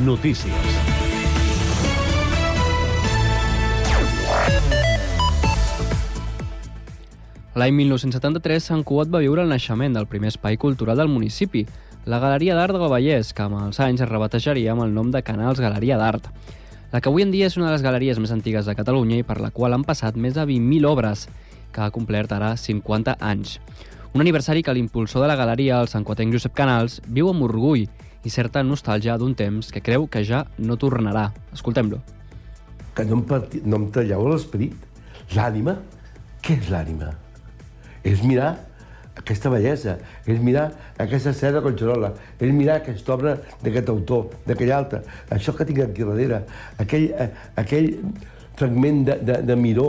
Notícies. L'any 1973, Sant Cugat va viure el naixement del primer espai cultural del municipi, la Galeria d'Art del Vallès, que amb els anys es rebatejaria amb el nom de Canals Galeria d'Art. La que avui en dia és una de les galeries més antigues de Catalunya i per la qual han passat més de 20.000 obres, que ha complert ara 50 anys. Un aniversari que l'impulsor de la galeria, el santquatenc Josep Canals, viu amb orgull i certa nostàlgia d'un temps que creu que ja no tornarà. Escoltem-lo. Que no em, parti... no em talleu l'esperit. L'ànima? Què és l'ànima? És mirar aquesta bellesa, és mirar aquesta seda Conxarola, és mirar aquesta obra d'aquest autor, d'aquell altre, això que tinc aquí darrere, aquell, eh, aquell fragment de, de, de Miró,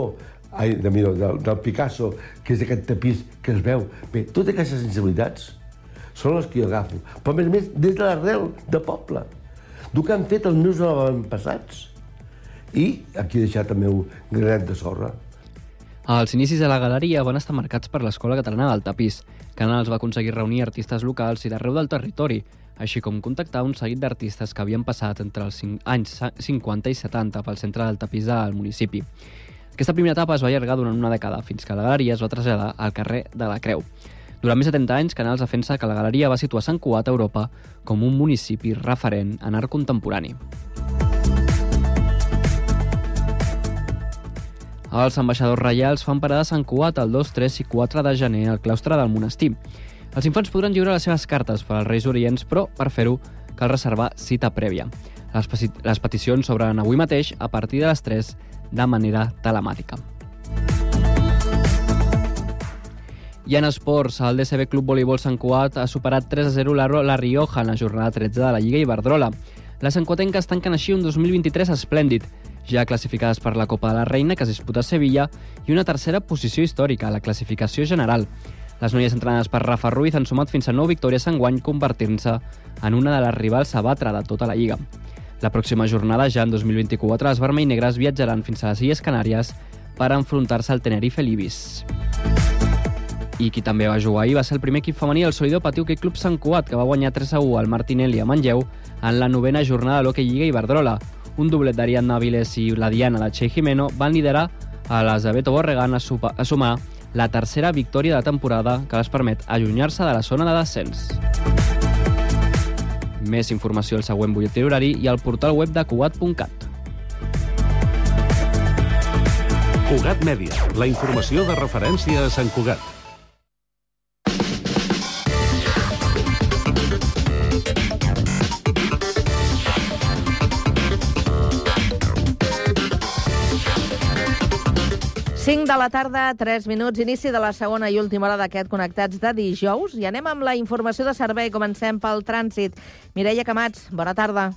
ai, de Miró, del, del Picasso, que és d'aquest tapís que es veu. Bé, totes aquestes sensibilitats són les que jo agafo, però a més a més des de l'arrel de poble, del que han fet els meus avantpassats. I aquí he deixat el meu granet de sorra. Els inicis de la galeria van estar marcats per l'Escola Catalana del Tapís. Canals va aconseguir reunir artistes locals i d'arreu del territori, així com contactar un seguit d'artistes que havien passat entre els anys 50 i 70 pel centre del tapís del municipi. Aquesta primera etapa es va allargar durant una dècada, fins que la galeria es va traslladar al carrer de la Creu. Durant més de 70 anys, Canals defensa que la galeria va situar Sant Cugat a Europa com un municipi referent en art contemporani. Els ambaixadors reials fan parada a Sant Cugat el 2, 3 i 4 de gener al claustre del monestir. Els infants podran lliurar les seves cartes per als Reis Orients, però per fer-ho cal reservar cita prèvia. Les, les peticions s'obren avui mateix a partir de les 3 de manera telemàtica. I en esports, el DCB Club Voleibol Sant Cugat ha superat 3 a 0 la, la Rioja en la jornada 13 de la Lliga Iberdrola. Les enquatenques tanquen així un 2023 esplèndid, ja classificades per la Copa de la Reina, que es disputa a Sevilla, i una tercera posició històrica, la classificació general. Les noies entrenades per Rafa Ruiz han sumat fins a 9 victòries en guany, convertint-se en una de les rivals a batre de tota la Lliga. La pròxima jornada, ja en 2024, els vermell-negres viatjaran fins a les Illes Canàries per enfrontar-se al Tenerife Libis. I qui també va jugar ahir va ser el primer equip femení del Solidor Patiu que Club Sant Cugat, que va guanyar 3 a 1 al Martinelli a Manlleu en la novena jornada de l'Hockey Lliga Iberdrola un doblet d'Ariadna Viles i la Diana de Che Jimeno van liderar a les de Beto Borregan a, a sumar la tercera victòria de temporada que les permet allunyar-se de la zona de descens. Més informació al següent butlletí horari i al portal web de Cugat.cat. Cugat Mèdia, la informació de referència a Sant Cugat. De la tarda, 3 minuts, inici de la segona i última hora d'aquest Connectats de dijous. I anem amb la informació de servei. Comencem pel trànsit. Mireia Camats, bona tarda.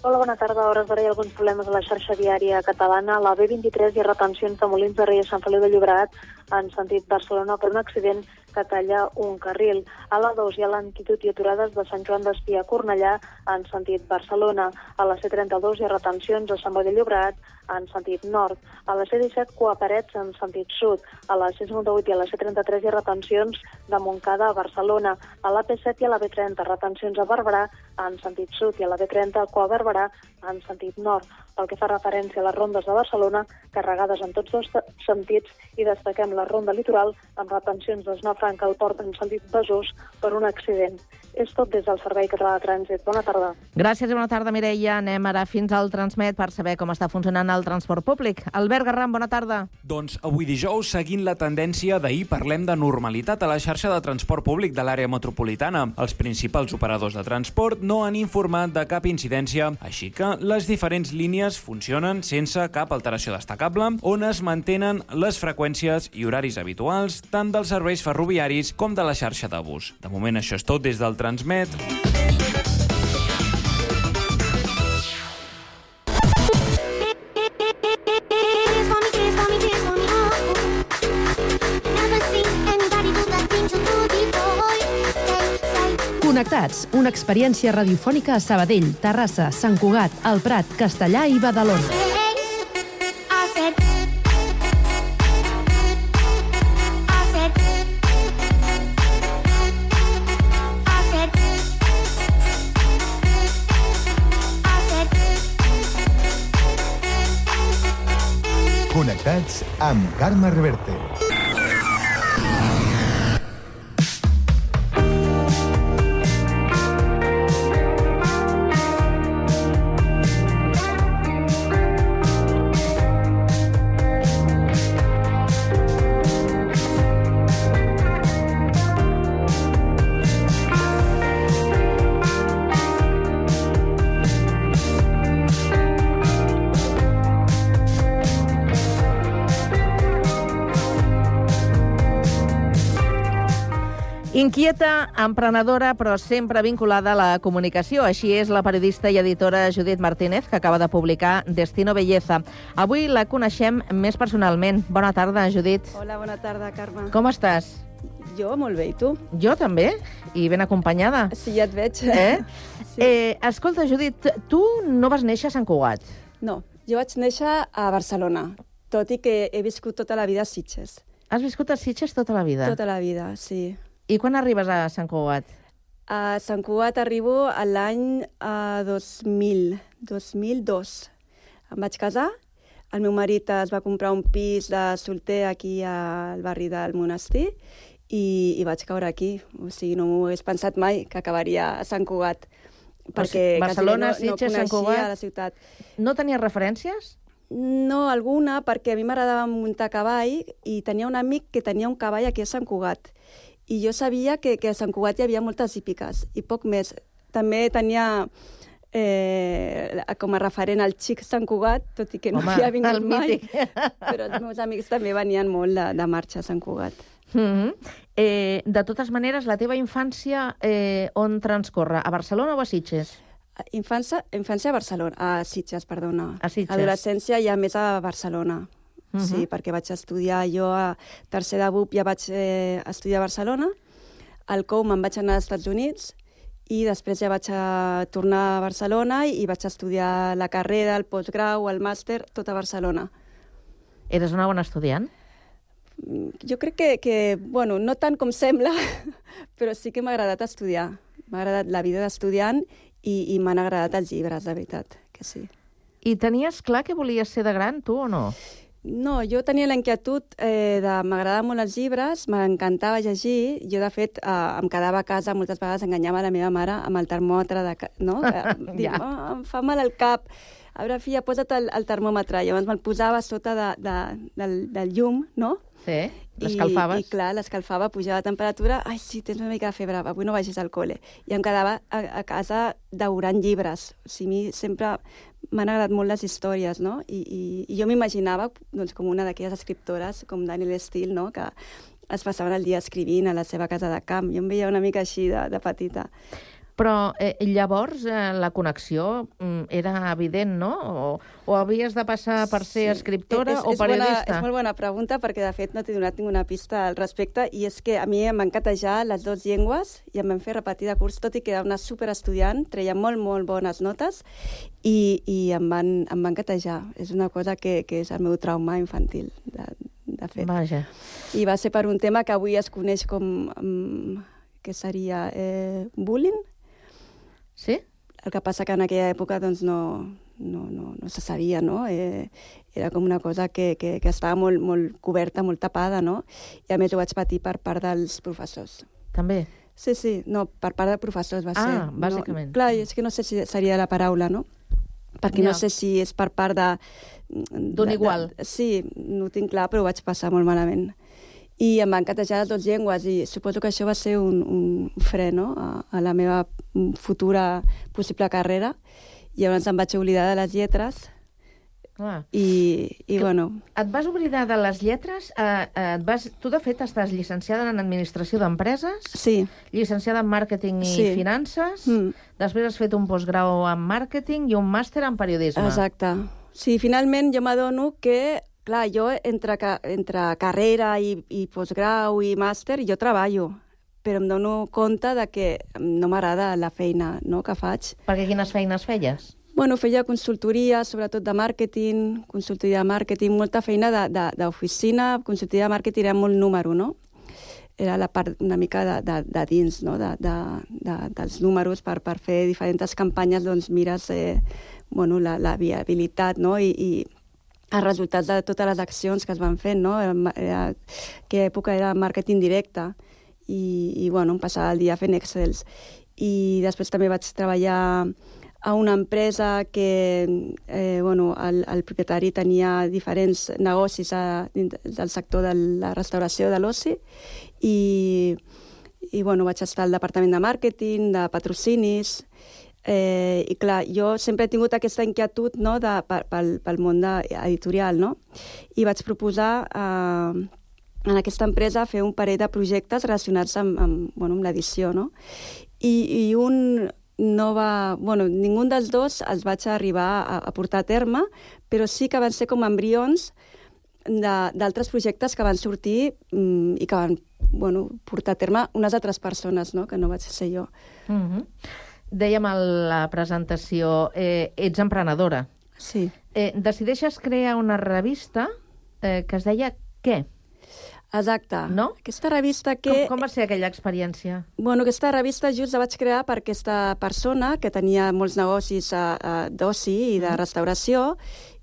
Hola, bona tarda. A hores d'ara hi ha alguns problemes a la xarxa viària catalana. A la B23 hi ha retencions de Molins de Rei a Sant Feliu de Llobregat en sentit Barcelona per un accident que talla un carril. A la 2 hi ha lentitud i aturades de Sant Joan d'Espí a Cornellà en sentit Barcelona. A la C32 hi ha retencions a Sant Boi de Llobregat en sentit nord. A la C-17, Coaparets en sentit sud. A la C-58 i a la C-33 hi ha retencions de Montcada a Barcelona. A la P7 i a la B30 retencions a Barberà en sentit sud i a la B30 Coa Barberà en sentit nord. Pel que fa referència a les rondes de Barcelona, carregades en tots dos sentits i destaquem la ronda litoral amb retencions d'Esnafranca al port en sentit Besòs per un accident. És tot des del Servei Català de Trànsit. Bona tarda. Gràcies i bona tarda, Mireia. Anem ara fins al Transmet per saber com està funcionant el transport públic. Albert Garram, bona tarda. Doncs avui dijous, seguint la tendència d'ahir, parlem de normalitat a la xarxa de transport públic de l'àrea metropolitana. Els principals operadors de transport no han informat de cap incidència, així que les diferents línies funcionen sense cap alteració destacable, on es mantenen les freqüències i horaris habituals tant dels serveis ferroviaris com de la xarxa de bus. De moment això és tot des del transmet. Connectats, una experiència radiofònica a Sabadell, Terrassa, Sant Cugat, El Prat, Castellà i Badalona. Connectats amb Carme Reverte. Inquieta, emprenedora, però sempre vinculada a la comunicació. Així és la periodista i editora Judit Martínez, que acaba de publicar Destino Belleza. Avui la coneixem més personalment. Bona tarda, Judit. Hola, bona tarda, Carme. Com estàs? Jo molt bé, i tu? Jo també, i ben acompanyada. Sí, ja et veig. Eh? Sí. eh escolta, Judit, tu no vas néixer a Sant Cugat. No, jo vaig néixer a Barcelona, tot i que he viscut tota la vida a Sitges. Has viscut a Sitges tota la vida? Tota la vida, sí. I quan arribes a Sant Cugat? A Sant Cugat arribo a l'any uh, 2000, 2002. Em vaig casar, el meu marit es va comprar un pis de solter aquí al barri del Monestir i, i vaig caure aquí. O sigui, no m'ho hagués pensat mai que acabaria a Sant Cugat. Perquè Barcelona, no, no Sitges, Sant coneixia Cugat. la ciutat. No tenies referències? No, alguna, perquè a mi m'agradava muntar cavall i tenia un amic que tenia un cavall aquí a Sant Cugat. I jo sabia que, que a Sant Cugat hi havia moltes hípiques i poc més. També tenia eh, com a referent el xic Sant Cugat, tot i que no Home, havia vingut el mai, però els meus amics també venien molt de, de marxa a Sant Cugat. Mm -hmm. eh, de totes maneres, la teva infància eh, on transcorre? A Barcelona o a Sitges? Infància, infància a Barcelona, a Sitges, perdona. A Sitges. Adolescència ja més a Barcelona. Uh -huh. Sí, perquè vaig estudiar, jo a tercer de BUP ja vaig eh, estudiar a Barcelona, al COU me'n vaig anar als Estats Units i després ja vaig a tornar a Barcelona i, i vaig estudiar la carrera, el postgrau, el màster, tot a Barcelona. Eres una bona estudiant? Jo crec que, que bueno, no tant com sembla, però sí que m'ha agradat estudiar. M'ha agradat la vida d'estudiant i, i m'han agradat els llibres, de veritat, que sí. I tenies clar que volies ser de gran, tu, o no? No, jo tenia la inquietud eh, de... M'agradaven molt els llibres, m'encantava llegir. Jo, de fet, eh, em quedava a casa, moltes vegades enganyava la meva mare amb el termòmetre, de, no? Que, dic, Ja. oh, em fa mal el cap. A veure, filla, posa't el, el termòmetre. Llavors me'l posava sota de, de, del, del llum, no? Sí, l'escalfaves. I, I clar, l'escalfava, pujava la temperatura, ai, sí, tens una mica de febre, avui no vagis al col·le. I em quedava a, a casa devorant llibres. O sigui, sempre m'han agradat molt les històries, no? I, i, i jo m'imaginava doncs, com una d'aquelles escriptores, com Daniel Steele, no? que es passaven el dia escrivint a la seva casa de camp. Jo em veia una mica així de, de petita. Però eh, llavors eh, la connexió mm, era evident, no? O, o havies de passar per ser escriptora és, o és Bona, periodista? és molt bona pregunta perquè, de fet, no t'he donat ninguna pista al respecte i és que a mi em van catejar les dues llengües i em van fer repetir de curs, tot i que era una superestudiant, treia molt, molt bones notes i, i em, van, em van catejar. És una cosa que, que és el meu trauma infantil, de, de fet. Vaja. I va ser per un tema que avui es coneix com... Um, que seria eh, bullying, Sí? el que passa que en aquella època doncs, no, no, no, no se sabia, no? Eh, era com una cosa que, que, que estava molt, molt coberta, molt tapada, no? I a més ho vaig patir per part dels professors. També? Sí, sí, no, per part de professors va Ah, ser. bàsicament. No, clar, és que no sé si seria la paraula, no? Perquè Ja. no sé si és per part de... D'un igual. De, sí, no ho tinc clar, però ho vaig passar molt malament. I em van catejar les dues llengües i suposo que això va ser un, un fre no? a, a la meva futura possible carrera. I llavors em vaig oblidar de les lletres Clar. i, i Que- bueno, Et vas oblidar de les lletres? Eh, eh, et vas... Tu, de fet, estàs llicenciada en Administració d'Empreses, sí. llicenciada en Màrqueting i Sí. Finances, Mm. després has fet un postgrau en Màrqueting i un màster en Periodisme. Exacte. Sí, finalment jo m'adono que, clar, jo entre, entre carrera i, i postgrau i màster jo treballo, però em dono compte de que no m'agrada la feina no, que faig. Perquè quines feines feies? Bueno, feia consultoria, sobretot de màrqueting, consultoria de màrqueting, molta feina d'oficina, consultoria de màrqueting era molt número, no? Era la part una mica de, de, de dins, no? de, de, de, dels números per, per fer diferents campanyes, doncs mires eh, bueno, la, la viabilitat, no? I, i, els resultats de totes les accions que es van fent, no? Era, era, que època era màrqueting directe i, i bueno, em passava el dia fent Excels. I després també vaig treballar a una empresa que eh, bueno, el, el propietari tenia diferents negocis a, del sector de la restauració de l'oci i, i bueno, vaig estar al departament de màrqueting, de patrocinis, Eh, I clar, jo sempre he tingut aquesta inquietud no, de, pel, pel món de, editorial, no? I vaig proposar eh, en aquesta empresa fer un parell de projectes relacionats amb, amb, bueno, amb l'edició, no? I, I un no va... Bueno, ningú dels dos els vaig arribar a, a portar a terme, però sí que van ser com embrions d'altres projectes que van sortir mm, i que van bueno, portar a terme unes altres persones, no? que no vaig ser jo. Mm -hmm. Dèiem a la presentació, eh, ets emprenedora. Sí. Eh, decideixes crear una revista eh, que es deia Què? Exacte. No? Aquesta revista que... Com, com va ser aquella experiència? Bueno, aquesta revista just la vaig crear per aquesta persona que tenia molts negocis uh, uh, d'oci i de mm. restauració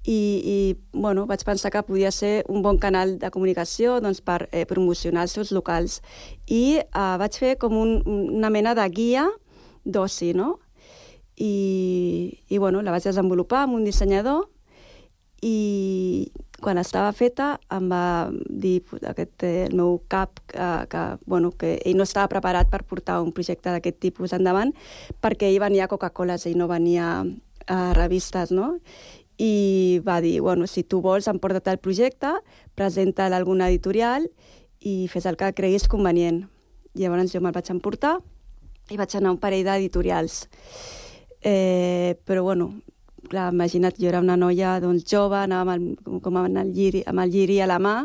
i, i bueno, vaig pensar que podia ser un bon canal de comunicació doncs, per eh, promocionar els seus locals. I uh, vaig fer com un, una mena de guia d'oci, no? I, I, bueno, la vaig desenvolupar amb un dissenyador i quan estava feta em va dir aquest, el meu cap que, que, bueno, que ell no estava preparat per portar un projecte d'aquest tipus endavant perquè ell venia a Coca-Cola, ell no venia a revistes, no? I va dir, bueno, si tu vols emporta't el projecte, presenta-l a alguna editorial i fes el que creguis convenient. Llavors jo me'l vaig emportar i vaig anar a un parell d'editorials. Eh, però, bueno, clar, imagina't, jo era una noia doncs, jove, anava amb el, com amb el, lliri, amb el lliri a la mà,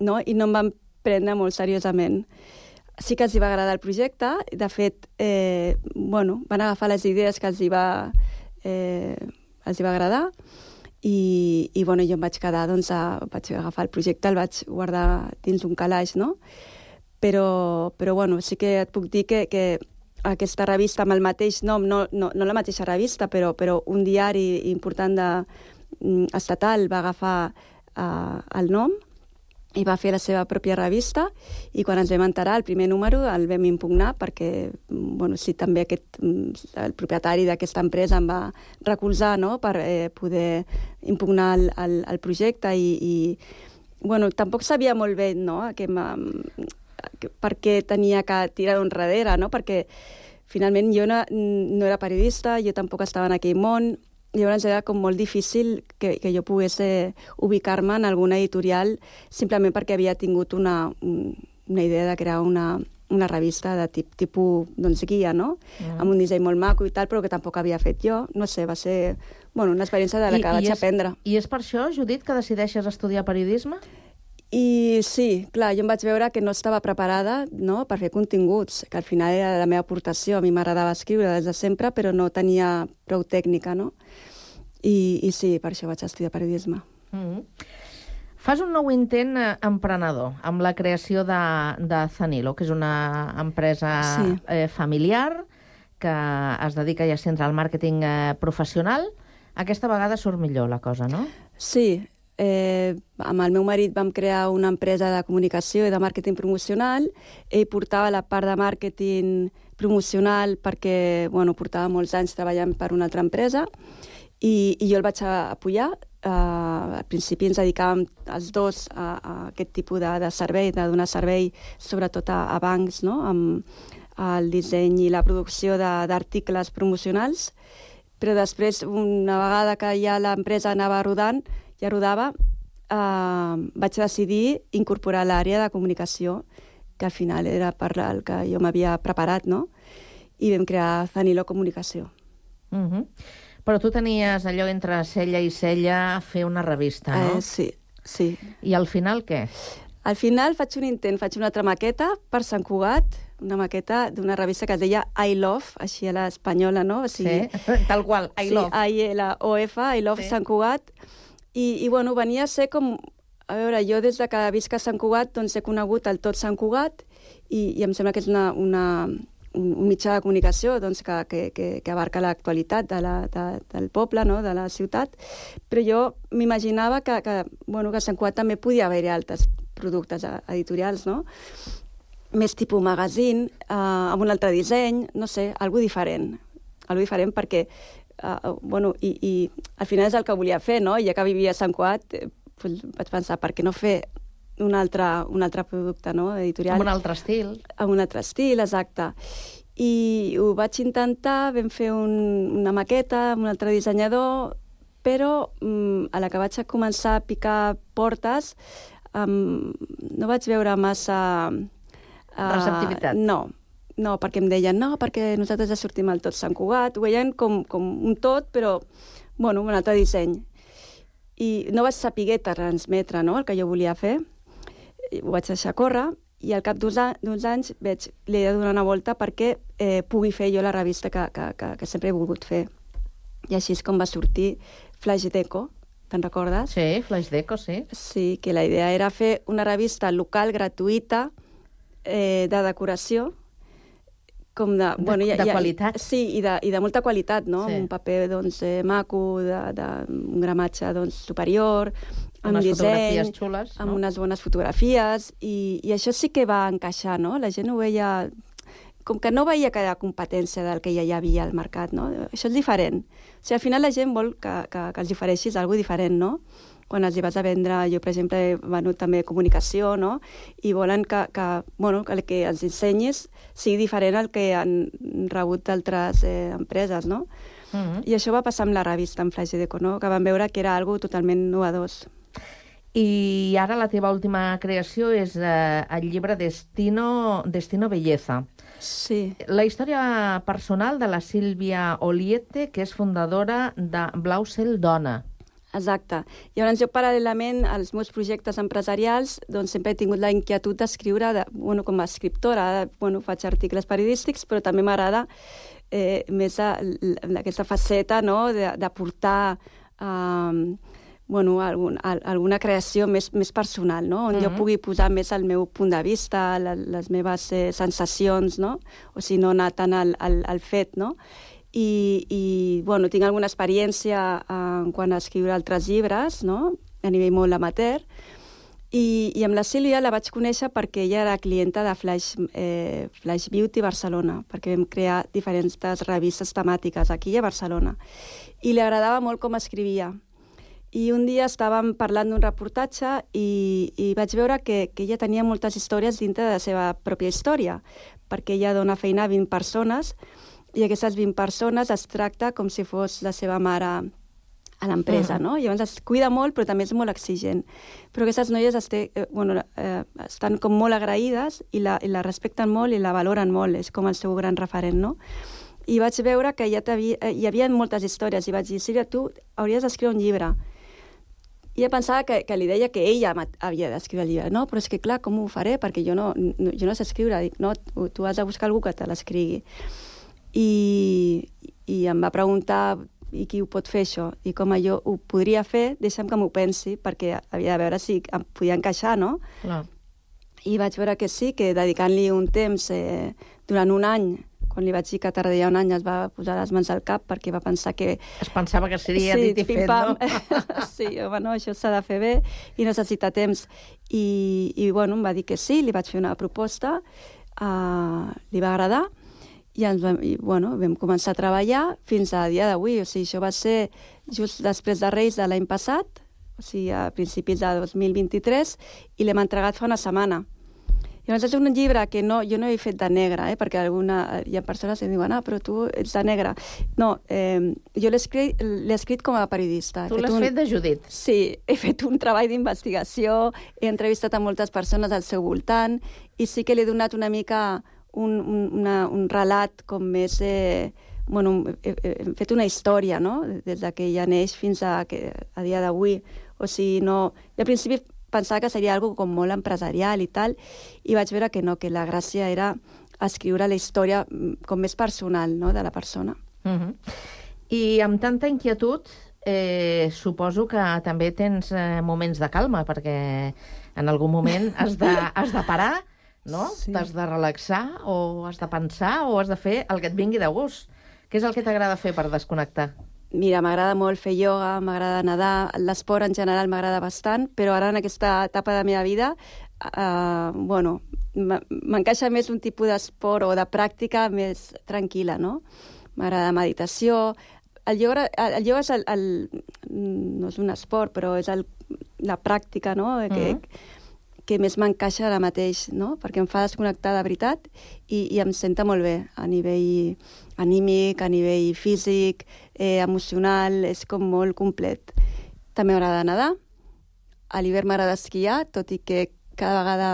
no? i no em van prendre molt seriosament. Sí que els va agradar el projecte, de fet, eh, bueno, van agafar les idees que els hi va, eh, els hi va agradar, i, i bueno, jo em vaig quedar, doncs, a, vaig agafar el projecte, el vaig guardar dins un calaix, no? Però, però bueno, sí que et puc dir que, que aquesta revista amb el mateix nom, no, no, no la mateixa revista, però, però un diari important de, mm, estatal va agafar uh, el nom i va fer la seva pròpia revista i quan ens vam enterar el primer número el vam impugnar perquè mm, bueno, sí, també aquest, mm, el propietari d'aquesta empresa em va recolzar no? per eh, poder impugnar el, el, el projecte i, i bueno, tampoc sabia molt bé no? que per què tenia que tirar d'un darrere, no? Perquè finalment jo no, no era periodista, jo tampoc estava en aquell món, llavors era com molt difícil que, que jo pogués eh, ubicar-me en alguna editorial simplement perquè havia tingut una, una idea de crear una, una revista de tip, tipus doncs, guia, no? Mm. Amb un disseny molt maco i tal, però que tampoc havia fet jo. No sé, va ser bueno, una experiència de la I, que vaig és, aprendre. I és per això, Judit, que decideixes estudiar periodisme? I sí, clar, jo em vaig veure que no estava preparada no, per fer continguts, que al final era la meva aportació. A mi m'agradava escriure des de sempre, però no tenia prou tècnica, no? I, i sí, per això vaig estudiar periodisme. Mm -hmm. Fas un nou intent eh, emprenedor amb la creació de, de Zanilo, que és una empresa sí. eh, familiar que es dedica ja sempre al màrqueting eh, professional. Aquesta vegada surt millor la cosa, no? Sí, eh, amb el meu marit vam crear una empresa de comunicació i de màrqueting promocional. Ell portava la part de màrqueting promocional perquè bueno, portava molts anys treballant per una altra empresa i, i jo el vaig apoyar. Uh, al principi ens dedicàvem els dos a, a aquest tipus de, de servei, de donar servei sobretot a, a bancs, no? amb el disseny i la producció d'articles promocionals, però després, una vegada que ja l'empresa anava rodant, ja rodava, eh, vaig decidir incorporar l'àrea de comunicació, que al final era per el que jo m'havia preparat, no? I vam crear Zanilo Comunicació. Mhm. -huh. Però tu tenies allò entre cella i cella fer una revista, no? Eh, sí, sí. I al final què? Al final faig un intent, faig una altra maqueta per Sant Cugat, una maqueta d'una revista que es deia I Love, així a l'espanyola, no? O sigui, sí, tal qual, I sí, Love. I-L-O-F, I Love sí. Sant Cugat, i, i bueno, venia a ser com... A veure, jo des de que visc a Sant Cugat doncs he conegut el tot Sant Cugat i, i em sembla que és una, una, un, un mitjà de comunicació doncs, que, que, que, que abarca l'actualitat de la, de, del poble, no? de la ciutat, però jo m'imaginava que, que, bueno, que a Sant Cugat també podia haver-hi altres productes editorials, no? més tipus magazine, eh, amb un altre disseny, no sé, algo diferent. Algo diferent perquè, eh, bueno, i, i al final és el que volia fer, no? Ja que vivia a Sant Cugat, eh, pues, vaig pensar, per què no fer un altre, un altre producte no? editorial. Amb un altre estil. Amb un altre estil, exacte. I ho vaig intentar, vam fer un, una maqueta amb un altre dissenyador, però mm, a la que vaig començar a picar portes um, no vaig veure massa... Uh, Receptivitat. No, no, perquè em deien, no, perquè nosaltres ja sortim al tot Sant Cugat, ho veien com, com un tot, però, bueno, un altre disseny. I no vaig saber transmetre no, el que jo volia fer, ho vaig deixar córrer i al cap d'uns anys veig, li he de donar una volta perquè eh, pugui fer jo la revista que, que, que, que sempre he volgut fer. I així és com va sortir Flash Deco, te'n recordes? Sí, Flash Deco, sí. Sí, que la idea era fer una revista local gratuïta eh, de decoració, com de... De, bueno, ja, de ja, qualitat. Sí, i de, i de molta qualitat, no? Sí. Un paper, doncs, eh, maco, de, de, un gramatge, doncs, superior, amb unes disseny, fotografies xules, amb no? unes bones fotografies, i, i això sí que va encaixar, no? La gent ho veia... Com que no veia que competència del que ja hi havia al mercat, no? Això és diferent. O sigui, al final la gent vol que, que, que els ofereixis alguna diferent, no? Quan els hi vas a vendre, jo per exemple he venut també comunicació, no? I volen que, que, bueno, que el que els ensenyis sigui diferent al que han rebut d'altres eh, empreses, no? Mm -hmm. I això va passar amb la revista, amb Flash Deco, no? Que van veure que era algo totalment novedós. I ara la teva última creació és eh, el llibre Destino, Destino Belleza. Sí. La història personal de la Sílvia Oliete, que és fundadora de Blau Cel Dona. Exacte. Llavors jo paral·lelament als meus projectes empresarials doncs sempre he tingut la inquietud d'escriure, de, bueno, com a escriptora, de, bueno, faig articles periodístics, però també m'agrada eh, més a, aquesta faceta no? de, de portar eh, bueno, algun, a, alguna creació més, més personal, no? on mm -hmm. jo pugui posar més el meu punt de vista, la, les meves eh, sensacions, no? o sigui, no anar tant al, al, al fet, no? I, i bueno, tinc alguna experiència eh, en quant a escriure altres llibres, no? a nivell molt amateur, i, i amb la Sílvia la vaig conèixer perquè ella era clienta de Flash, eh, Flash Beauty Barcelona, perquè vam crear diferents revistes temàtiques aquí a Barcelona. I li agradava molt com escrivia i un dia estàvem parlant d'un reportatge i, i vaig veure que, que ella tenia moltes històries dintre de la seva pròpia història, perquè ella dona feina a 20 persones i aquestes 20 persones es tracta com si fos la seva mare a l'empresa, uh -huh. no? Llavors es cuida molt, però també és molt exigent. Però aquestes noies este, eh, bueno, eh, estan com molt agraïdes i la, i la respecten molt i la valoren molt, és com el seu gran referent, no? I vaig veure que ja eh, hi havia moltes històries i vaig dir, Sílvia, tu hauries d'escriure un llibre i ella pensava que, que li deia que ella havia d'escriure el llibre. No, però és que clar, com ho faré? Perquè jo no, no, jo no sé escriure. Dic, no, tu, tu has de buscar algú que te l'escrigui. I, I em va preguntar i qui ho pot fer això? I com jo ho podria fer, deixa'm que m'ho pensi, perquè havia de veure si em podia encaixar, no? Clar. I vaig veure que sí, que dedicant-li un temps eh, durant un any quan li vaig dir que tardaria un any es va posar les mans al cap perquè va pensar que... Es pensava que seria sí, dit i fet, no? sí, home, no, això s'ha de fer bé i necessita temps. I, I, bueno, em va dir que sí, li vaig fer una proposta, uh, li va agradar, i, ens vam, i bueno, vam començar a treballar fins a dia d'avui. O sigui, això va ser just després de Reis de l'any passat, o sigui, a principis de 2023, i l'hem entregat fa una setmana. Llavors és un llibre que no, jo no he fet de negre, eh, perquè alguna, hi ha persones que diuen, ah, però tu ets de negre. No, eh, jo l'he escrit, escrit com a periodista. Tu l'has un... fet de Judit. Sí, he fet un treball d'investigació, he entrevistat a moltes persones al seu voltant i sí que l'he donat una mica un, un, una, un relat com més... Eh, bueno, he, he fet una història, no?, des de que ja neix fins a, que, a dia d'avui. O sigui, no... I al principi pensava que seria algo com molt empresarial i tal, i vaig veure que no, que la gràcia era escriure la història mm, com més personal no, de la persona. Uh -huh. I amb tanta inquietud, eh, suposo que també tens eh, moments de calma, perquè en algun moment has de, has de parar, no? Sí. T'has de relaxar o has de pensar o has de fer el que et vingui de gust. Què és el que t'agrada fer per desconnectar? Mira, m'agrada molt fer ioga, m'agrada nedar, l'esport en general m'agrada bastant, però ara en aquesta etapa de la meva vida, uh, bueno, m'encaixa més un tipus d'esport o de pràctica més tranquil·la, no? M'agrada meditació, el ioga, el ioga és el, el, no és un esport, però és el, la pràctica, no?, que, que més m'encaixa ara mateix, no? perquè em fa desconnectar de veritat i, i em senta molt bé a nivell anímic, a nivell físic, eh, emocional, és com molt complet. També m'agrada nedar, a l'hivern m'agrada esquiar, tot i que cada vegada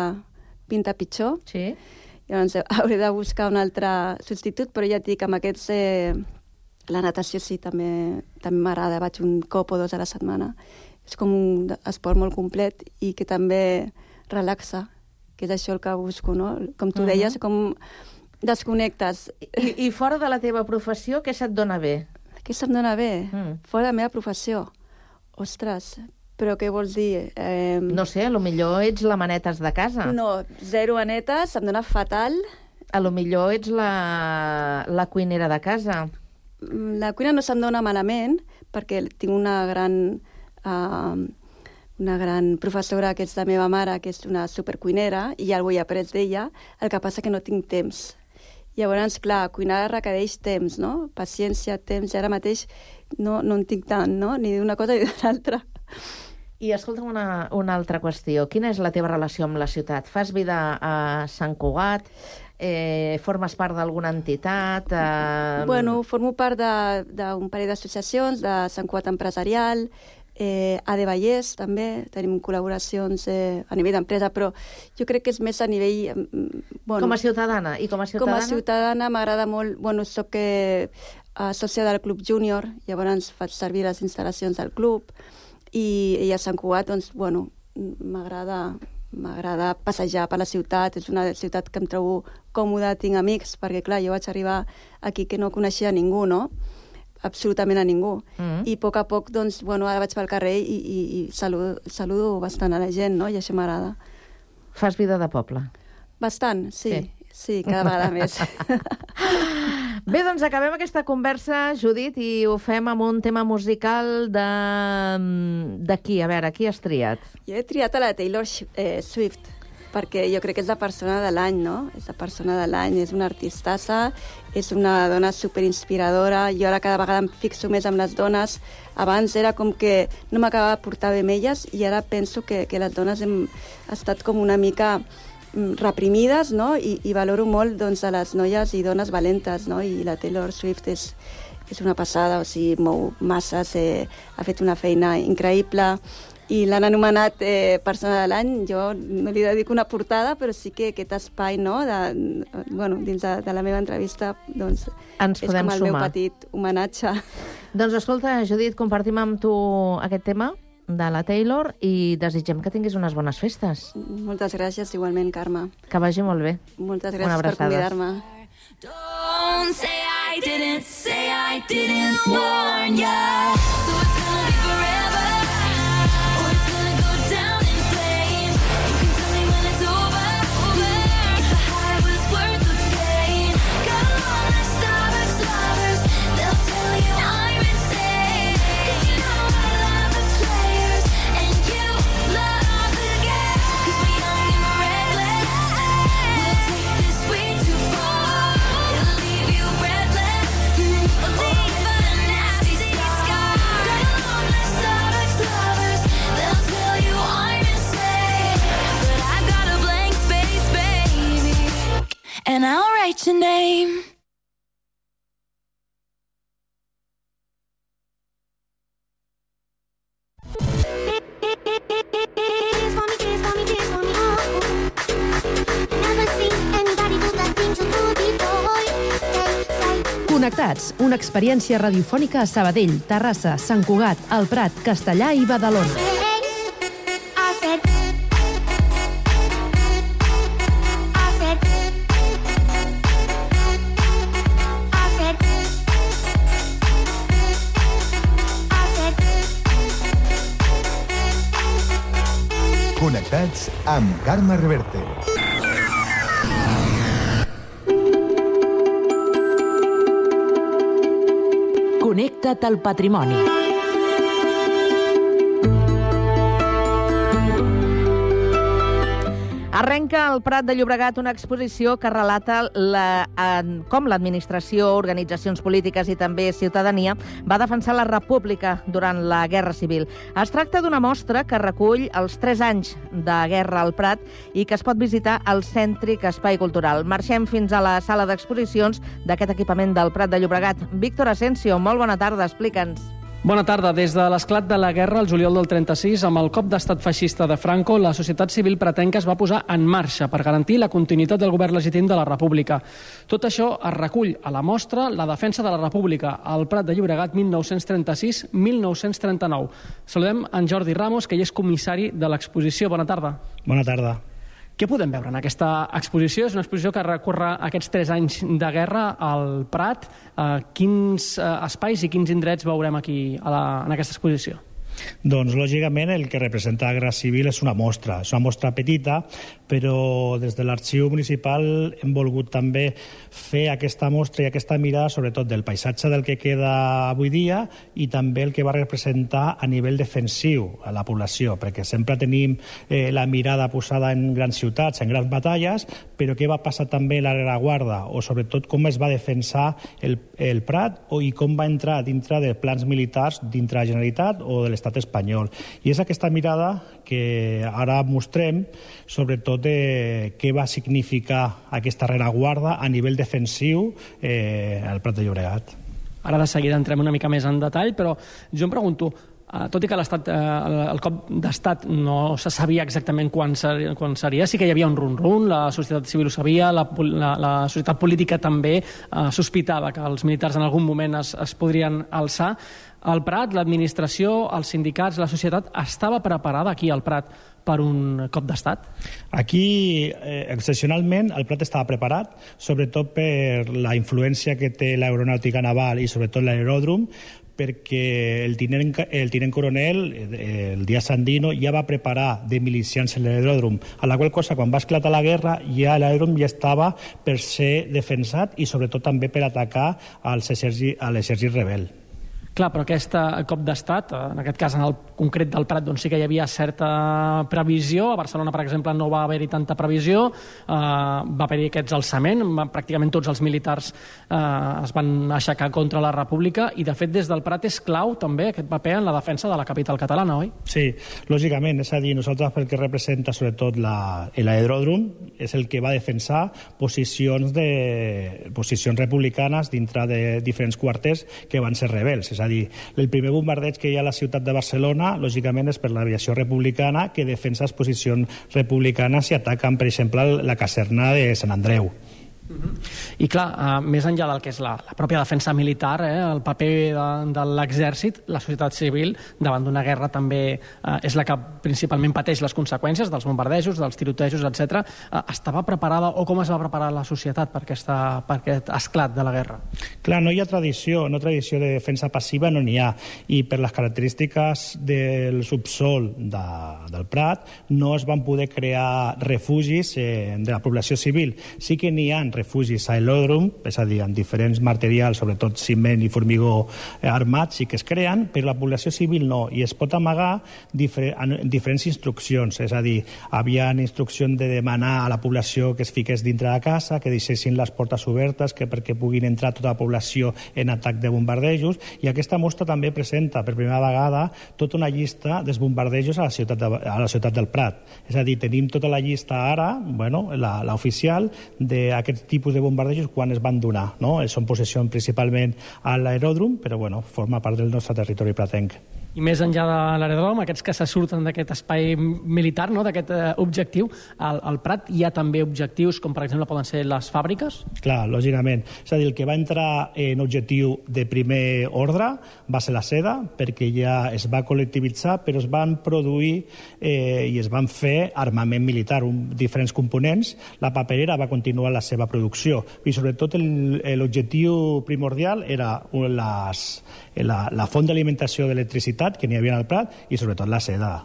pinta pitjor. Sí. Llavors hauré de buscar un altre substitut, però ja et dic, amb aquests... Eh, la natació sí, també també m'agrada, vaig un cop o dos a la setmana. És com un esport molt complet i que també relaxa, que és això el que busco, no? Com tu deies, com desconnectes. I, I fora de la teva professió, què se't dona bé? Què se'm dona bé? Mm. Fora de la meva professió. Ostres, però què vols dir? Eh, No sé, a lo millor ets la manetes de casa. no, zero anetes, se'm dona fatal. A lo millor ets la, la cuinera de casa. Mm, La cuina no se'm dona malament, perquè tinc una gran, uh, una gran professora que és la meva mare, que és una supercuinera, i ja ho he après d'ella, el que passa que no tinc temps. Llavors, clar, cuinar requereix temps, no? Paciència, temps, i ara mateix no, no en tinc tant, no? Ni d'una cosa ni de l'altra. I escolta una, una altra qüestió. Quina és la teva relació amb la ciutat? Fas vida a Sant Cugat? Eh, formes part d'alguna entitat? Eh... Bueno, formo part de- d'un parell d'associacions, de Sant Cugat Empresarial, eh, A de Vallès també, tenim col·laboracions eh, a nivell d'empresa, però jo crec que és més a nivell... mm, Bueno, Com a ciutadana? I com a com ciutadana? a ciutadana m'agrada molt... Bueno, soc eh, eh, sòcia del Club Júnior, llavors faig servir les instal·lacions del club, i, i a Sant Cugat, doncs, bueno, m'agrada m'agrada passejar per la ciutat, és una ciutat que em trobo còmoda, tinc amics, perquè clar, jo vaig arribar aquí que no coneixia ningú, no? Absolutament a ningú. Mhm. I a poc a poc, doncs, bueno, ara vaig pel carrer i, i, i saludo, saludo bastant a la gent, no? I això m'agrada. Fas vida de poble. Bastant, sí. Sí. Sí, cada vegada més. Bé, doncs acabem aquesta conversa, Judit, i ho fem amb un tema musical de... d'aquí. A veure, qui has triat? Jo he triat a la Taylor eh, Swift, perquè jo crec que és la persona de l'any, no? És la persona de l'any, és una artistassa, és una dona superinspiradora. Jo ara cada vegada em fixo més amb les dones. Abans era com que no m'acabava de portar bé amb elles i ara penso que, que les dones hem estat com una mica mm, reprimides, no? I, i valoro molt doncs, a les noies i dones valentes, no? I la Taylor Swift és, és una passada, o sigui, mou masses, eh, ha fet una feina increïble i l'han anomenat eh, persona de l'any. Jo no li dedico una portada, però sí que aquest espai, no?, de, bueno, dins de, de la meva entrevista, doncs, Ens és podem com el meu sumar. petit homenatge. Doncs escolta, Judit, compartim amb tu aquest tema de la Taylor i desitgem que tinguis unes bones festes. Moltes gràcies, igualment, Carme. Que vagi molt bé. Moltes gràcies per convidar-me. Don't say I didn't, say I didn't warn ya. So and I'll write your name. Connectats, una experiència radiofònica a Sabadell, Terrassa, Sant Cugat, El Prat, Castellà i Badalona. Resultats amb Carme Reverte. Connecta't al patrimoni. Arrenca al Prat de Llobregat una exposició que relata la, en, com l'administració, organitzacions polítiques i també ciutadania va defensar la república durant la Guerra Civil. Es tracta d'una mostra que recull els tres anys de guerra al Prat i que es pot visitar al cèntric Espai Cultural. Marxem fins a la sala d'exposicions d'aquest equipament del Prat de Llobregat. Víctor Asensio, molt bona tarda, explica'ns. Bona tarda. Des de l'esclat de la guerra, el juliol del 36, amb el cop d'estat feixista de Franco, la societat civil pretenca es va posar en marxa per garantir la continuïtat del govern legítim de la República. Tot això es recull a la mostra La defensa de la República, al Prat de Llobregat 1936-1939. Saludem en Jordi Ramos, que hi és comissari de l'exposició. Bona tarda. Bona tarda. Què podem veure en aquesta exposició? És una exposició que recorre aquests tres anys de guerra al Prat. Eh, quins eh, espais i quins indrets veurem aquí a la, en aquesta exposició? Doncs, lògicament, el que representa la Guerra Civil és una mostra. És una mostra petita, però des de l'arxiu municipal hem volgut també fer aquesta mostra i aquesta mirada, sobretot del paisatge del que queda avui dia i també el que va representar a nivell defensiu a la població, perquè sempre tenim eh, la mirada posada en grans ciutats, en grans batalles, però què va passar també a la rereguarda, o sobretot com es va defensar el, el Prat o, i com va entrar dintre de plans militars dintre la Generalitat o de l'estat espanyol. I és aquesta mirada que ara mostrem, sobretot de què va significar aquesta rereguarda a nivell defensiu eh, al Prat de Llobregat. Ara de seguida entrem una mica més en detall, però jo em pregunto, Uh, tot i que l'estat, uh, el, cop d'estat no se sabia exactament quan, ser, quan seria, sí que hi havia un run-run, la societat civil ho sabia, la, la, la societat política també uh, sospitava que els militars en algun moment es, es podrien alçar. El Prat, l'administració, els sindicats, la societat, estava preparada aquí al Prat per un cop d'estat? Aquí, eh, excepcionalment, el Prat estava preparat, sobretot per la influència que té l'aeronàutica naval i sobretot l'aeròdrom, perquè el tinent, el tinent coronel, eh, el Díaz Sandino, ja va preparar de milicians l'aeròdrom, a la qual cosa, quan va esclatar la guerra, ja l'aeròdrom ja estava per ser defensat i sobretot també per atacar als l'exèrcit rebel. Clar, però aquest cop d'estat, en aquest cas en el concret del Prat, doncs sí que hi havia certa previsió. A Barcelona, per exemple, no va haver-hi tanta previsió. Uh, va haver-hi aquests alçament. Pràcticament tots els militars uh, es van aixecar contra la República i, de fet, des del Prat és clau també aquest paper en la defensa de la capital catalana, oi? Sí, lògicament. És a dir, nosaltres pel que representa sobretot l'aeròdrom és el que va defensar posicions, de, posicions republicanes dintre de diferents quarters que van ser rebels. És a el primer bombardeig que hi ha a la ciutat de Barcelona, lògicament, és per l'aviació republicana que defensa les posicions republicanes i ataquen, per exemple, la caserna de Sant Andreu. Uh -huh. I clar, uh, més enllà del que és la, la pròpia defensa militar, eh, el paper de, de l'exèrcit, la societat civil, davant d'una guerra també uh, és la que principalment pateix les conseqüències dels bombardejos, dels tirotejos, etc. Uh, estava preparada, o com es va preparar la societat per, aquesta, per aquest esclat de la guerra? Clar, no hi ha tradició, no tradició de defensa passiva no n'hi ha, i per les característiques del subsol de, del Prat no es van poder crear refugis eh, de la població civil. Sí que n'hi ha refugis a aeròdrom, és a dir, amb diferents materials, sobretot ciment i formigó eh, armats, sí que es creen, però la població civil no, i es pot amagar difer diferents instruccions, és a dir, havia instrucció de demanar a la població que es fiqués dintre de casa, que deixessin les portes obertes, que perquè puguin entrar tota la població en atac de bombardejos, i aquesta mostra també presenta per primera vegada tota una llista dels bombardejos a la ciutat, de, a la ciutat del Prat. És a dir, tenim tota la llista ara, bueno, l'oficial, d'aquests tipus de bombardejos quan es van donar. No? Són possessions principalment a l'aeròdrom, però bueno, forma part del nostre territori pratenc. I més enllà de l'aerodrom, aquests que se surten d'aquest espai militar, no? d'aquest eh, objectiu, al, al Prat hi ha també objectius com, per exemple, poden ser les fàbriques? Clar, lògicament. És a dir, el que va entrar en objectiu de primer ordre va ser la seda, perquè ja es va col·lectivitzar, però es van produir eh, i es van fer armament militar, un, diferents components. La paperera va continuar la seva producció i, sobretot, l'objectiu primordial era les, la, la font d'alimentació d'electricitat que n'hi havia al Prat i sobretot la seda.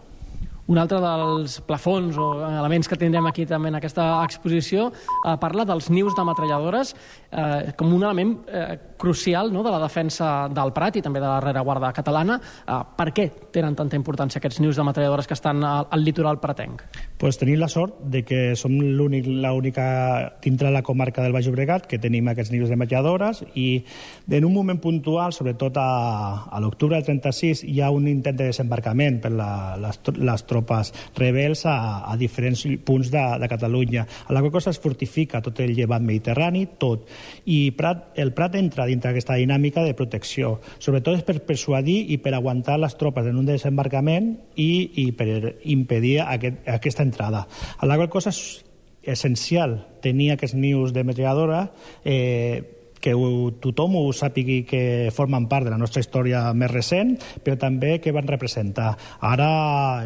Un altre dels plafons o elements que tindrem aquí també en aquesta exposició eh, parla dels nius de metralladores eh, com un element eh, crucial no, de la defensa del Prat i també de la rereguarda catalana. Eh, per què tenen tanta importància aquests nius de metralladores que estan al, al litoral pratenc? Pues tenim la sort de que som l'únic- l'única dintre la comarca del Baix Llobregat que tenim aquests nius de metralladores i en un moment puntual, sobretot a, a l'octubre del 36, hi ha un intent de desembarcament per la, les, les tropes rebels a, a diferents punts de, de Catalunya. A la qual cosa es fortifica tot el llevant mediterrani, tot. I Prat, el Prat entra dintre d'aquesta dinàmica de protecció. Sobretot és per persuadir i per aguantar les tropes en un desembarcament i, i per impedir aquest, aquesta entrada. A la qual cosa és essencial tenir aquests nius de metralladora eh, que ho, tothom ho sàpigui que formen part de la nostra història més recent, però també que van representar. Ara,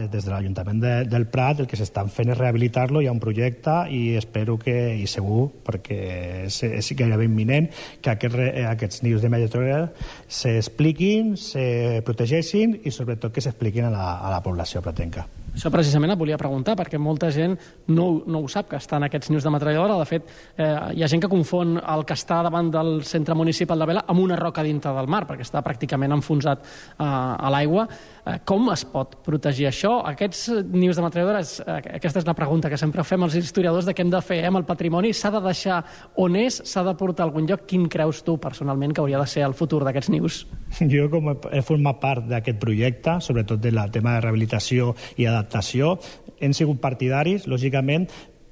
des de l'Ajuntament de, del Prat, el que s'estan fent és rehabilitar-lo, hi ha un projecte i espero que, i segur, perquè és, és gairebé imminent, que aquest, aquests nius de metralladora s'expliquin, se protegeixin i sobretot que s'expliquin a, la, a la població pratenca. Això precisament et volia preguntar, perquè molta gent no, no ho sap, que estan aquests nius de metralladora. De fet, eh, hi ha gent que confon el que està davant del centre municipal de Vela amb una roca dintre del mar, perquè està pràcticament enfonsat eh, a l'aigua. Eh, com es pot protegir això? Aquests nius de metralladores, eh, aquesta és la pregunta que sempre fem als historiadors de què hem de fer eh, amb el patrimoni. S'ha de deixar on és? S'ha de portar a algun lloc? Quin creus tu, personalment, que hauria de ser el futur d'aquests nius? Jo, com he- format part d'aquest projecte, sobretot del tema de rehabilitació i adaptació, hem sigut partidaris, lògicament,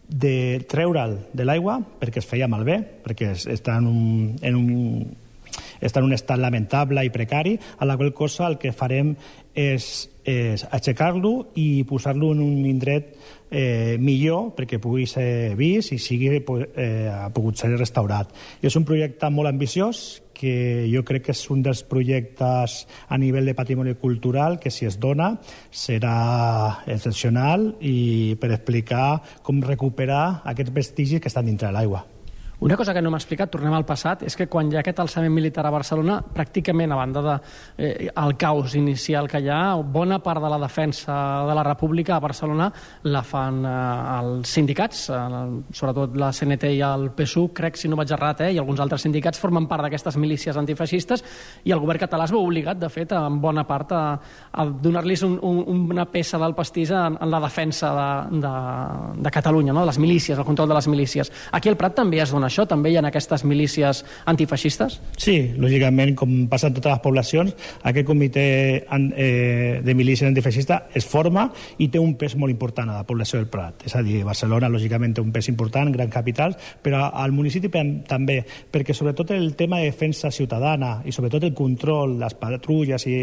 de treure'l de l'aigua perquè es feia malbé, perquè es- està en un, en un està en un estat lamentable i precari, a la qual cosa el que farem és, és aixecar-lo i posar-lo en un indret eh, millor perquè pugui ser vist i sigui, eh, ha pogut ser restaurat. És un projecte molt ambiciós que jo crec que és un dels projectes a nivell de patrimoni cultural que si es dona serà excepcional i per explicar com recuperar aquests vestigis que estan dintre l'aigua. Una cosa que no m'ha explicat, tornem al passat, és que quan hi ha aquest alçament militar a Barcelona, pràcticament a banda del de, eh, el caos inicial que hi ha, bona part de la defensa de la República a Barcelona la fan eh, els sindicats, eh, sobretot la CNT i el PSUC, crec, si no vaig errat, eh, i alguns altres sindicats formen part d'aquestes milícies antifeixistes i el govern català es veu obligat, de fet, en bona part a, a donar-los un, un, una peça del pastís en, en la defensa de, de, de Catalunya, no? de les milícies, el control de les milícies. Aquí al Prat també es dona això? També hi ha aquestes milícies antifeixistes? Sí, lògicament, com passa en totes les poblacions, aquest comitè eh, de milícia antifeixista es forma i té un pes molt important a la població del Prat. És a dir, Barcelona, lògicament, té un pes important, gran capitals, però al municipi també, perquè sobretot el tema de defensa ciutadana i sobretot el control, les patrulles i,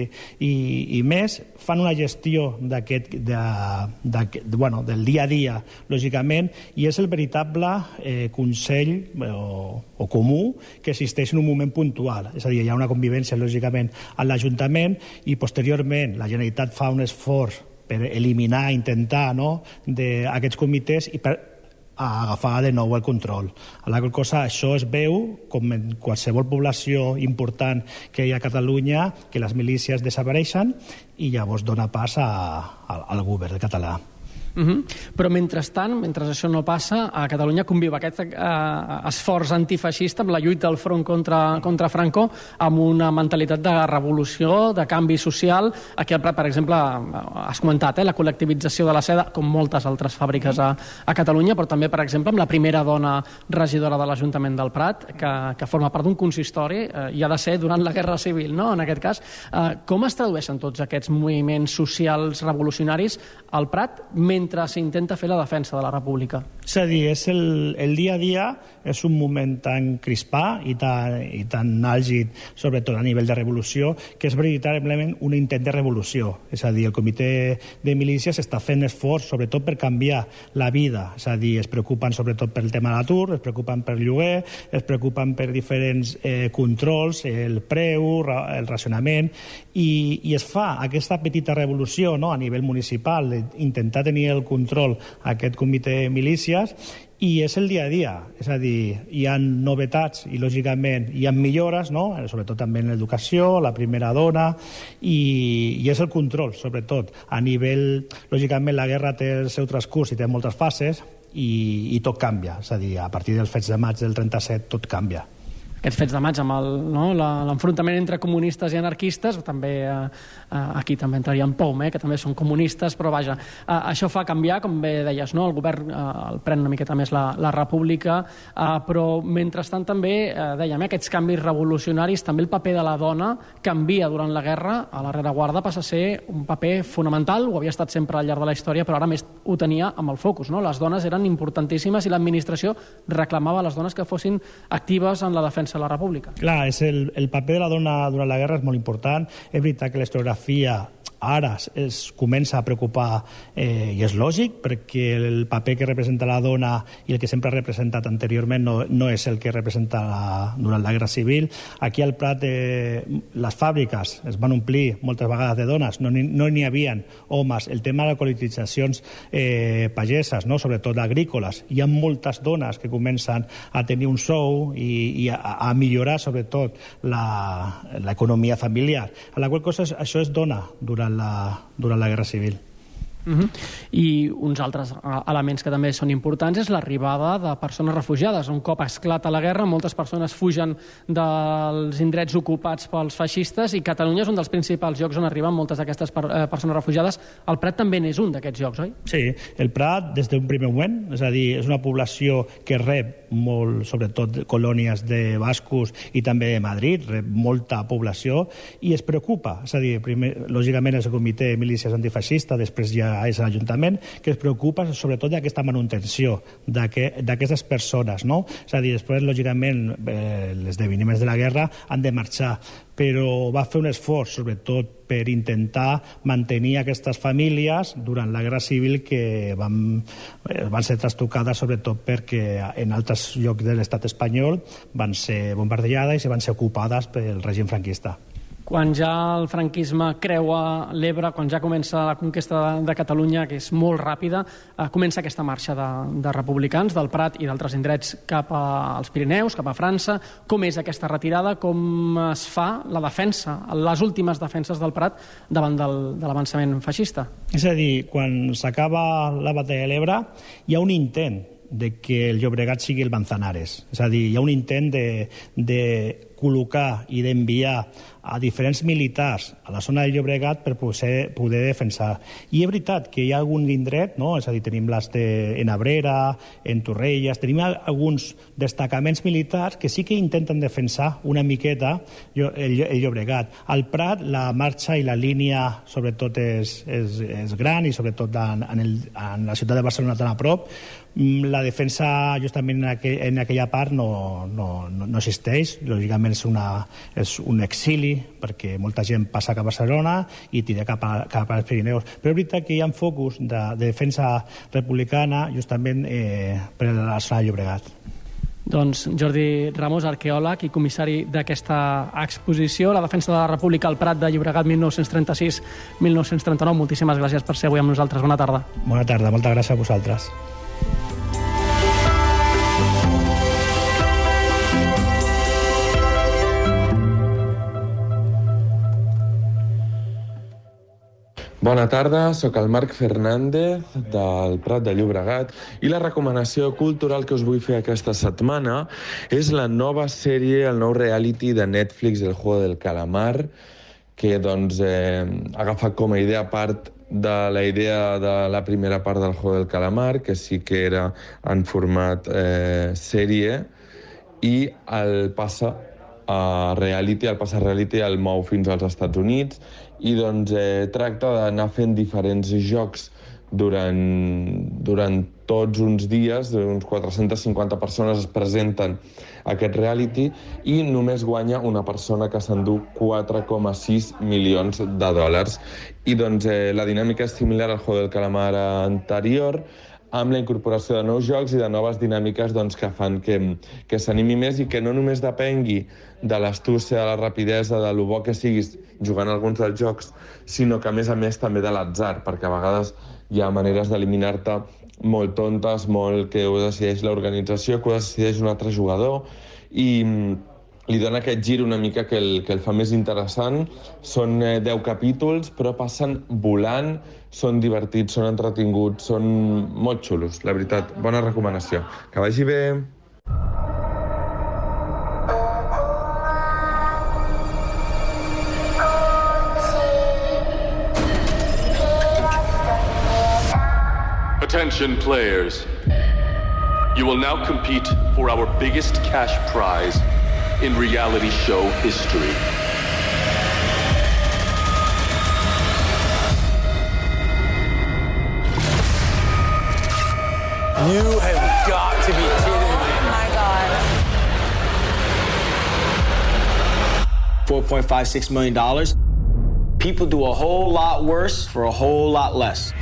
i, i més, fan una gestió d'aquest de, d'aquest- bueno, del dia a dia, lògicament, i és el veritable eh, consell o, o comú que existeix en un moment puntual. És a dir, hi ha una convivència, lògicament, a l'Ajuntament i posteriorment la Generalitat fa un esforç per eliminar, intentar, no?, d'aquests comitès i per a agafar de nou el control. A la qual cosa això es veu, com en qualsevol població important que hi ha a Catalunya, que les milícies desapareixen i llavors dona pas a, a, al govern català. Uh -huh. Però mentrestant, mentre això no passa, a Catalunya conviu aquest eh, esforç antifeixista amb la lluita al front contra, contra Franco amb una mentalitat de revolució, de canvi social. Aquí per exemple, has comentat eh, la col·lectivització de la seda, com moltes altres fàbriques a, a Catalunya, però també, per exemple, amb la primera dona regidora de l'Ajuntament del Prat, que, que forma part d'un consistori, eh, i ha de ser durant la Guerra Civil, no?, en aquest cas. Eh, com es tradueixen tots aquests moviments socials revolucionaris al Prat mentre s'intenta fer la defensa de la República? És a dir, és el, el dia a dia és un moment tan crispà i tan, i tan àlgid, sobretot a nivell de revolució, que és veritablement un intent de revolució. És a dir, el comitè de milícies està fent esforç, sobretot per canviar la vida. És a dir, es preocupen sobretot pel tema de l'atur, es preocupen per lloguer, es preocupen per diferents eh, controls, el preu, el racionament, i, i es fa aquesta petita revolució no, a nivell municipal, d'intentar tenir el control aquest comitè milícies i és el dia a dia, és a dir, hi ha novetats i, lògicament, hi ha millores, no? sobretot també en l'educació, la primera dona, i, i és el control, sobretot. A nivell, lògicament, la guerra té el seu transcurs i té moltes fases, i, i tot canvia, és a dir, a partir dels fets de maig del 37 tot canvia aquests fets de maig amb el, no, l'enfrontament entre comunistes i anarquistes, també eh, eh, aquí també entraria en Poum, eh, que també són comunistes, però vaja, eh, això fa canviar, com bé deies, no? el govern eh, el pren una miqueta més la, la república, eh, però mentrestant també, eh, dèiem, eh, aquests canvis revolucionaris, també el paper de la dona canvia durant la guerra, a la rereguarda passa a ser un paper fonamental, ho havia estat sempre al llarg de la història, però ara més ho tenia amb el focus, no? les dones eren importantíssimes i l'administració reclamava a les dones que fossin actives en la defensa de la república. Clar, és el, el paper de la dona durant la guerra és molt important. És veritat que la historiografia ara es, comença a preocupar eh, i és lògic perquè el paper que representa la dona i el que sempre ha representat anteriorment no, no és el que representa la, durant la Guerra Civil. Aquí al Prat eh, les fàbriques es van omplir moltes vegades de dones, no n'hi no havien homes. El tema de les colonitzacions eh, pageses, no? sobretot agrícoles, hi ha moltes dones que comencen a tenir un sou i, i a, a millorar sobretot l'economia familiar. A la qual cosa això es dona durant la, durant la Guerra Civil. Uh -huh. I uns altres eh, elements que també són importants és l'arribada de persones refugiades. Un cop esclata la guerra, moltes persones fugen dels indrets ocupats pels feixistes i Catalunya és un dels principals llocs on arriben moltes d'aquestes per, eh, persones refugiades. El Prat també n'és un d'aquests llocs, oi? Sí, el Prat, des d'un primer moment, és a dir, és una població que rep molt, sobretot, colònies de bascos i també de Madrid, rep molta població i es preocupa, és a dir, primer, lògicament és el comitè de milícies antifeixista, després ja és l'Ajuntament, que es preocupa sobretot d'aquesta manutenció d'aquest- d'aquestes persones, no? És a dir, després, lògicament, eh, els esdeveniments de la guerra han de marxar, però va fer un esforç, sobretot, per intentar mantenir aquestes famílies durant la Guerra Civil que van, eh, van ser trastocades sobretot perquè en altres llocs de l'estat espanyol van ser bombardejades i van ser ocupades pel règim franquista. Quan ja el franquisme creua l'Ebre, quan ja comença la conquesta de, de Catalunya, que és molt ràpida, eh, comença aquesta marxa de, de republicans del Prat i d'altres indrets cap als Pirineus, cap a França. Com és aquesta retirada? Com es fa la defensa, les últimes defenses del Prat davant del, de l'avançament feixista? És a dir, quan s'acaba la batalla de l'Ebre, hi ha un intent de que el Llobregat sigui el Manzanares. És a dir, hi ha un intent de, de col·locar i d'enviar a diferents militars a la zona del Llobregat per poder, poder defensar. I és veritat que hi ha algun indret, no? és a dir, tenim les de, en Abrera, en Torrelles, tenim al- alguns destacaments militars que sí que intenten defensar una miqueta el, el Llobregat. Al Prat la marxa i la línia sobretot és, és, és gran i sobretot en, en, el, en la ciutat de Barcelona tan a prop, la defensa justament en, aquell, en aquella part no, no, no, existeix, lògicament és, una, és un exili perquè molta gent passa cap a Barcelona i tira cap, a, cap als Pirineus. Però és veritat que hi ha focus de, de defensa republicana justament eh, per a la zona de Llobregat. Doncs Jordi Ramos, arqueòleg i comissari d'aquesta exposició, la defensa de la República al Prat de Llobregat 1936-1939. Moltíssimes gràcies per ser avui amb nosaltres. Bona tarda. Bona tarda, moltes gràcies a vosaltres. Bona tarda, sóc el Marc Fernández del Prat de Llobregat i la recomanació cultural que us vull fer aquesta setmana és la nova sèrie, el nou reality de Netflix, El Juego del Calamar, que doncs, eh, ha agafat com a idea part de la idea de la primera part del Juego del Calamar, que sí que era en format eh, sèrie, i el passa a reality, el passa a reality el mou fins als Estats Units i doncs eh, tracta d'anar fent diferents jocs durant, durant tots uns dies, uns 450 persones es presenten a aquest reality i només guanya una persona que s'endú 4,6 milions de dòlars. I doncs eh, la dinàmica és similar al Juego del Calamar anterior, amb la incorporació de nous jocs i de noves dinàmiques doncs, que fan que, que s'animi més i que no només depengui de l'astúcia, de la rapidesa, de lo bo que siguis jugant alguns dels jocs, sinó que a més a més també de l'atzar, perquè a vegades hi ha maneres d'eliminar-te molt tontes, molt que ho decideix l'organització, que ho decideix un altre jugador, i mm, li dona aquest gir una mica que el, que el fa més interessant. Són eh, 10 capítols, però passen volant, són divertits, són entretinguts, són molt xulos, la veritat. Bona recomanació. Que vagi bé. Attention, players. You will now compete for our biggest cash prize in reality show history. You have got to be kidding me. Oh my god. $4.56 million. People do a whole lot worse for a whole lot less.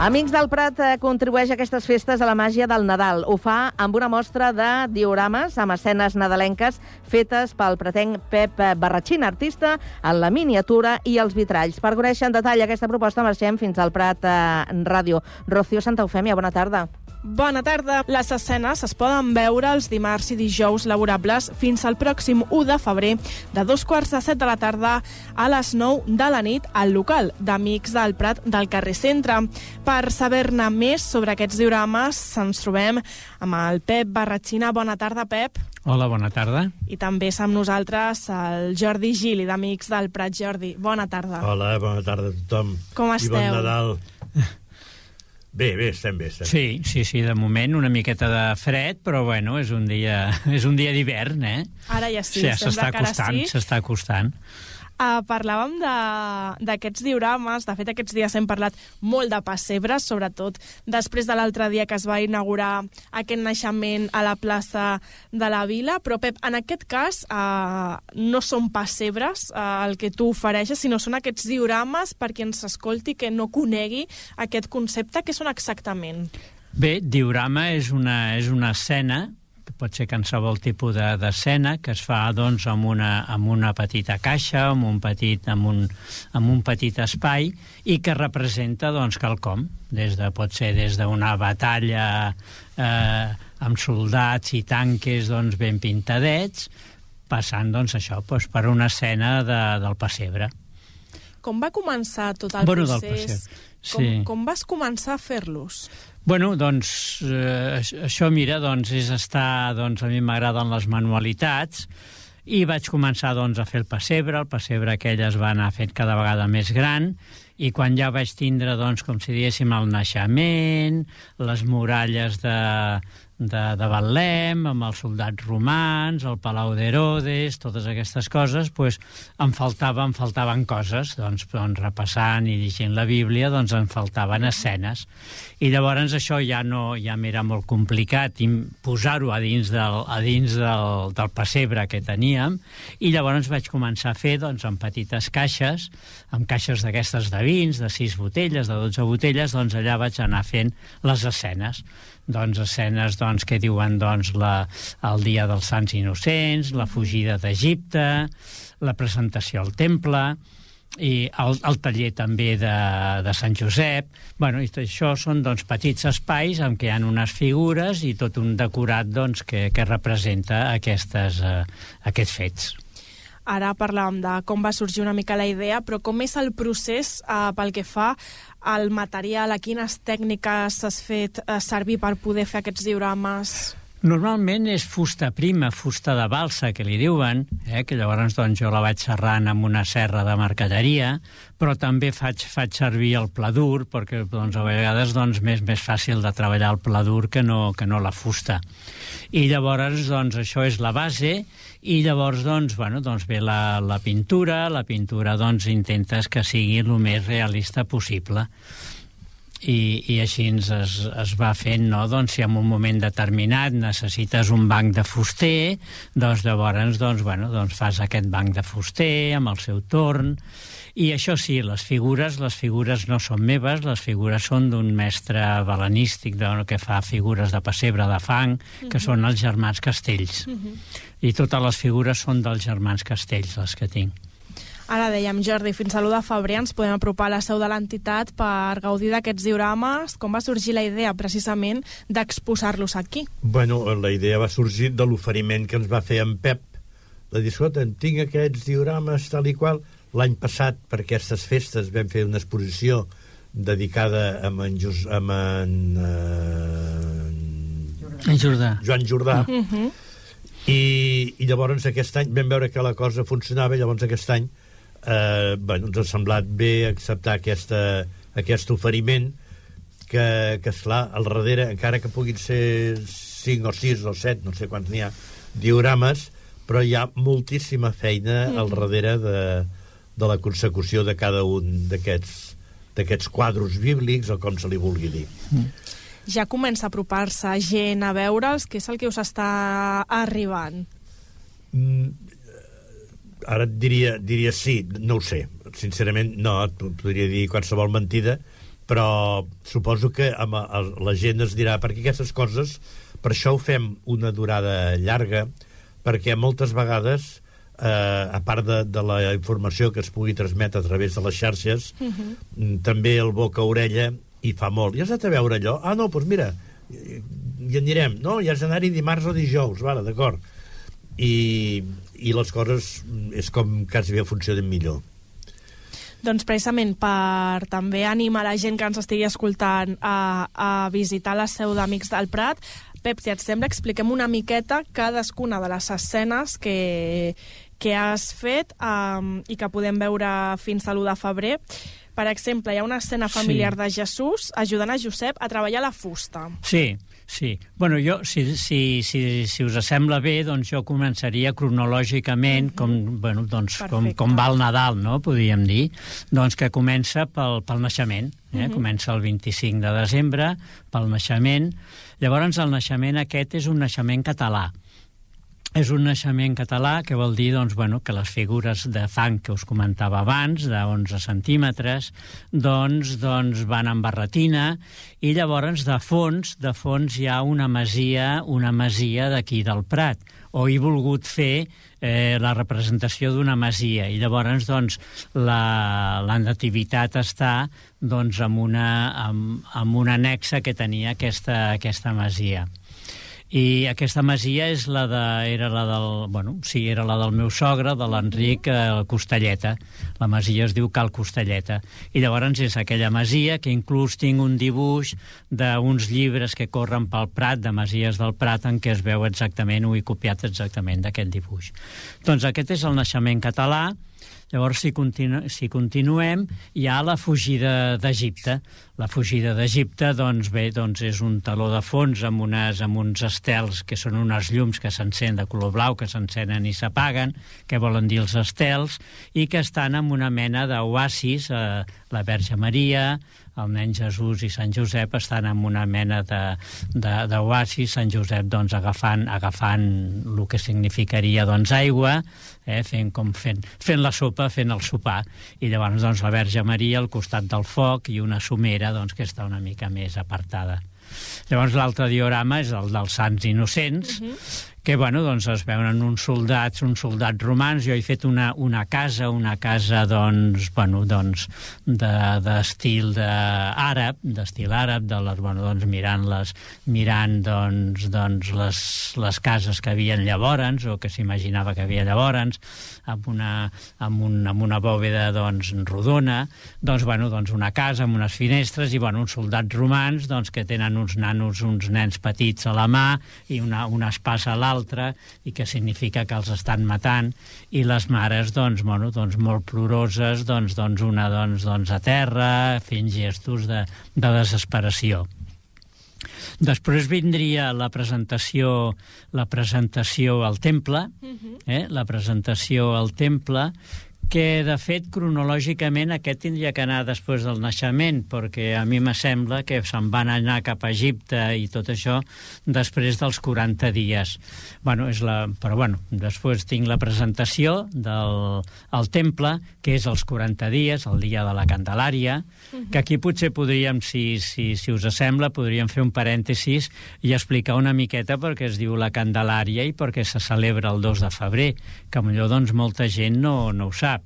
Amics del Prat eh, contribueix a aquestes festes a la màgia del Nadal. Ho fa amb una mostra de diorames amb escenes nadalenques fetes pel pretenc Pep Barratxina, artista en la miniatura i els vitralls. Per conèixer en detall aquesta proposta marxem fins al Prat eh, Ràdio. Rocío Santa Eufèmia, bona tarda. Bona tarda. Les escenes es poden veure els dimarts i dijous laborables fins al pròxim 1 de febrer de dos quarts de set de la tarda a les 9 de la nit al local d'Amics del Prat del carrer Centre. Per saber-ne més sobre aquests diorames ens trobem amb el Pep Barratxina. Bona tarda, Pep. Hola, bona tarda. I també és amb nosaltres el Jordi Gili, d'Amics del Prat. Jordi, bona tarda. Hola, bona tarda a tothom. Com I esteu? bon Nadal. Bé, bé, estem bé. Estem. Sí, sí, sí, de moment una miqueta de fred, però bueno, és un dia, és un dia d'hivern, eh? Ara ja sí, s'està acostant, sí. s'està acostant. Uh, parlàvem d'aquests diorames, de fet aquests dies hem parlat molt de pessebres, sobretot després de l'altre dia que es va inaugurar aquest naixement a la plaça de la Vila, però Pep, en aquest cas uh, no són pessebres uh, el que tu ofereixes, sinó són aquests diorames per qui ens escolti que no conegui aquest concepte, que són exactament? Bé, diorama és una, és una escena pot ser qualsevol tipus de- d'escena que es fa doncs, amb, una, amb una petita caixa, amb un petit, amb un, amb un petit espai i que representa doncs, quelcom, des de, pot ser des d'una batalla eh, amb soldats i tanques doncs, ben pintadets, passant doncs, això doncs, per una escena de, del pessebre. Com va començar tot el Bueno, del procés? Com, sí. com vas començar a fer-los? Bueno, doncs, eh, aix- això, mira, doncs, és estar... Doncs, a mi m'agraden les manualitats i vaig començar, doncs, a fer el pessebre. El pessebre aquell es va anar fent cada vegada més gran i quan ja vaig tindre, doncs, com si diguéssim, el naixement, les muralles de, de, de Betlem, amb els soldats romans, el Palau d'Herodes, totes aquestes coses, doncs, em, faltava, em faltaven coses, doncs, doncs, repassant i llegint la Bíblia, doncs em faltaven escenes. I llavors això ja no ja m'era molt complicat posar-ho a dins, del, a dins del, del pessebre que teníem, i llavors vaig començar a fer doncs, en petites caixes, amb caixes d'aquestes de vins, de 6 botelles, de 12 botelles, doncs allà vaig anar fent les escenes doncs, escenes doncs, que diuen doncs, la, el dia dels Sants Innocents, la fugida d'Egipte, la presentació al temple, i el, el taller també de, de Sant Josep. Bueno, i això són doncs, petits espais en què hi ha unes figures i tot un decorat doncs, que, que representa aquestes, eh, aquests fets. Ara parlàvem de com va sorgir una mica la idea, però com és el procés eh, pel que fa al material, a quines tècniques has fet eh, servir per poder fer aquests diorames? Normalment és fusta prima, fusta de balsa, que li diuen, eh, que llavors doncs, jo la vaig serrant amb una serra de mercaderia, però també faig, faig servir el pla dur, perquè doncs, a vegades doncs, més més fàcil de treballar el pla dur que no, que no la fusta. I llavors doncs, això és la base, i llavors doncs, bueno, doncs ve la, la pintura, la pintura doncs, intentes que sigui el més realista possible i, i així es, es va fent, no? Doncs si en un moment determinat necessites un banc de fuster, doncs llavors doncs, bueno, doncs fas aquest banc de fuster amb el seu torn, i això sí, les figures, les figures no són meves, les figures són d'un mestre balanístic de, que fa figures de pessebre de fang, que Mhm. són els germans Castells. Mhm. I totes les figures són dels germans Castells, les que tinc. Ara dèiem, Jordi, fins a l'1 de febrer ens podem apropar a la seu de l'entitat per gaudir d'aquests diorames. Com va sorgir la idea, precisament, d'exposar-los aquí? Bueno, la idea va sorgir de l'oferiment que ens va fer en Pep. De dir, escolta, tinc aquests diorames tal i qual. L'any passat, per aquestes festes, vam fer una exposició dedicada a en, Jos, a en, eh, En Jordà. Joan Jordà. Uh -huh. I, i llavors aquest any vam veure que la cosa funcionava i llavors aquest any eh, bueno, ens ha semblat bé acceptar aquesta, aquest oferiment que, que esclar, al darrere, encara que puguin ser 5 o 6 o 7, no sé quants n'hi ha, diorames, però hi ha moltíssima feina al Mhm. darrere de, de la consecució de cada un d'aquests quadros bíblics o com se li vulgui dir. Ja comença a apropar-se gent a veure'ls, que és el que us està arribant. Mm, ara et diria, diria sí, no ho sé. Sincerament, no, et podria dir qualsevol mentida, però suposo que amb el, la gent es dirà perquè aquestes coses, per això ho fem una durada llarga, perquè moltes vegades, eh, a part de, de la informació que es pugui transmetre a través de les xarxes, mm, també el boca-orella hi fa molt. I has anat a veure allò? Ah, no, doncs mira, hi hi anirem. No, ja has d'anar-hi dimarts o dijous, vale, d'acord. I, I les coses mm, és com quasi bé funcionen millor. Doncs precisament per també animar la gent que ens estigui escoltant a, a visitar la seu d'Amics del Prat, Pep, si et sembla, expliquem una miqueta cadascuna de les escenes que, que has fet um, i que podem veure fins a l'1 de febrer. Per exemple, hi ha una escena familiar Sí. de Jesús ajudant a Josep a treballar la fusta. Sí, sí. Bueno, jo, si, si, si, si us sembla bé, doncs jo començaria cronològicament, com, bueno, doncs, com, Perfecte. com va el Nadal, no?, podríem dir, doncs que comença pel, pel naixement, eh? Mhm. comença el 25 de desembre, pel naixement. Llavors, el naixement aquest és un naixement català. És un naixement català que vol dir doncs, bueno, que les figures de fang que us comentava abans, de 11 centímetres, doncs, doncs van amb barretina i llavors de fons, de fons hi ha una masia, una masia d'aquí del Prat, o he volgut fer eh, la representació d'una masia i llavors doncs, la, la nativitat està doncs, amb, una, amb, amb una anexa que tenia aquesta, aquesta masia. I aquesta masia és la de, era la del, bueno, sí, era la del meu sogre, de l'Enric eh, Costelleta. La masia es diu Cal Costelleta. I llavors és aquella masia que inclús tinc un dibuix d'uns llibres que corren pel Prat, de masies del Prat, en què es veu exactament, ho he copiat exactament d'aquest dibuix. Doncs aquest és el naixement català, Llavors, si, continu si continuem, hi ha la fugida d'Egipte. La fugida d'Egipte, doncs bé, doncs és un taló de fons amb, unes, amb uns estels que són unes llums que s'encenen de color blau, que s'encenen i s'apaguen, que volen dir els estels, i que estan en una mena d'oasis, eh, la Verge Maria, el nen Jesús i Sant Josep estan en una mena d'oasis, Sant Josep doncs, agafant, agafant el que significaria doncs, aigua, eh, fent, com fent, fent la sopa, fent el sopar, i llavors doncs, la Verge Maria al costat del foc i una somera doncs, que està una mica més apartada. Llavors l'altre diorama és el dels Sants Innocents, que bueno, doncs es veuen uns soldats, uns soldats romans. Jo he fet una, una casa, una casa doncs, bueno, doncs, d'estil de, àrab, d'estil àrab, de les, bueno, doncs, mirant, les, mirant doncs, doncs, les, les cases que havien llavors, o que s'imaginava que havia llavors, amb una, amb un, amb una bòveda doncs, rodona, doncs, bueno, doncs una casa amb unes finestres i bueno, uns soldats romans doncs, que tenen uns nanos, uns nens petits a la mà i una, una espasa a l'altra i que significa que els estan matant i les mares doncs, bueno, doncs molt ploroses doncs, doncs una doncs, doncs a terra fent gestos de, de desesperació. Després vindria la presentació, la presentació al temple, eh? la presentació al temple, que de fet cronològicament aquest tindria que anar després del naixement perquè a mi me sembla que se'n van anar cap a Egipte i tot això després dels 40 dies bueno, és la, però bueno, després tinc la presentació del al temple, que és els 40 dies el dia de la Candelària que aquí potser podríem, si, si, si us sembla, podríem fer un parèntesis i explicar una miqueta perquè es diu la Candelària i perquè se celebra el 2 de febrer, que millor doncs molta gent no, no ho sap.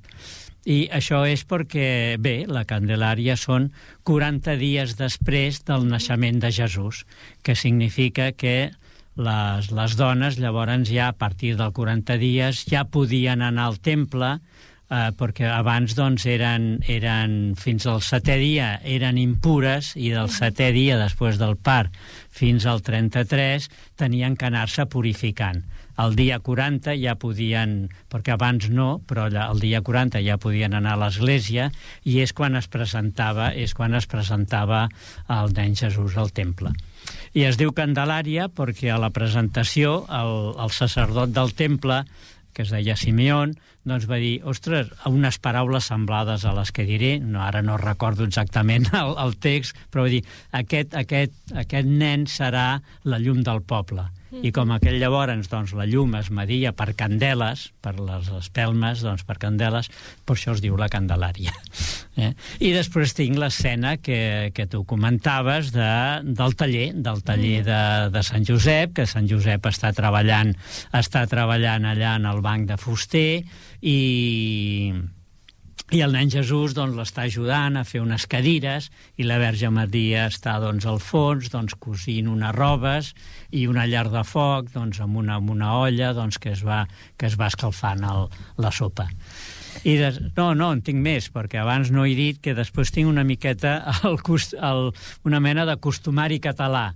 I això és perquè, bé, la Candelària són 40 dies després del naixement de Jesús, que significa que les, les dones llavors ja a partir del 40 dies ja podien anar al temple eh, perquè abans doncs eren, eren fins al setè dia eren impures i del setè dia després del part fins al 33 tenien que anar-se purificant el dia 40 ja podien, perquè abans no, però el dia 40 ja podien anar a l'església i és quan es presentava és quan es presentava el nen Jesús al temple. I es diu Candelària perquè a la presentació el, el sacerdot del temple que es deia Simeón, doncs va dir, ostres, unes paraules semblades a les que diré, no, ara no recordo exactament el, el text, però va dir, aquest, aquest, aquest nen serà la llum del poble. I com aquell llavors doncs, la llum es media per candeles, per les espelmes, doncs per candeles, per això es diu la Candelària. Eh? I després tinc l'escena que, que tu comentaves de, del taller, del taller de, de Sant Josep, que Sant Josep està treballant, està treballant allà en el banc de fuster i i el nen Jesús doncs, l'està ajudant a fer unes cadires i la Verge Maria està doncs, al fons doncs, cosint unes robes i una llar de foc doncs, amb, una, amb una olla doncs, que, es va, que es va escalfant el, la sopa. I des... No, no, en tinc més, perquè abans no he dit que després tinc una miqueta el, cust... el... una mena de costumari català.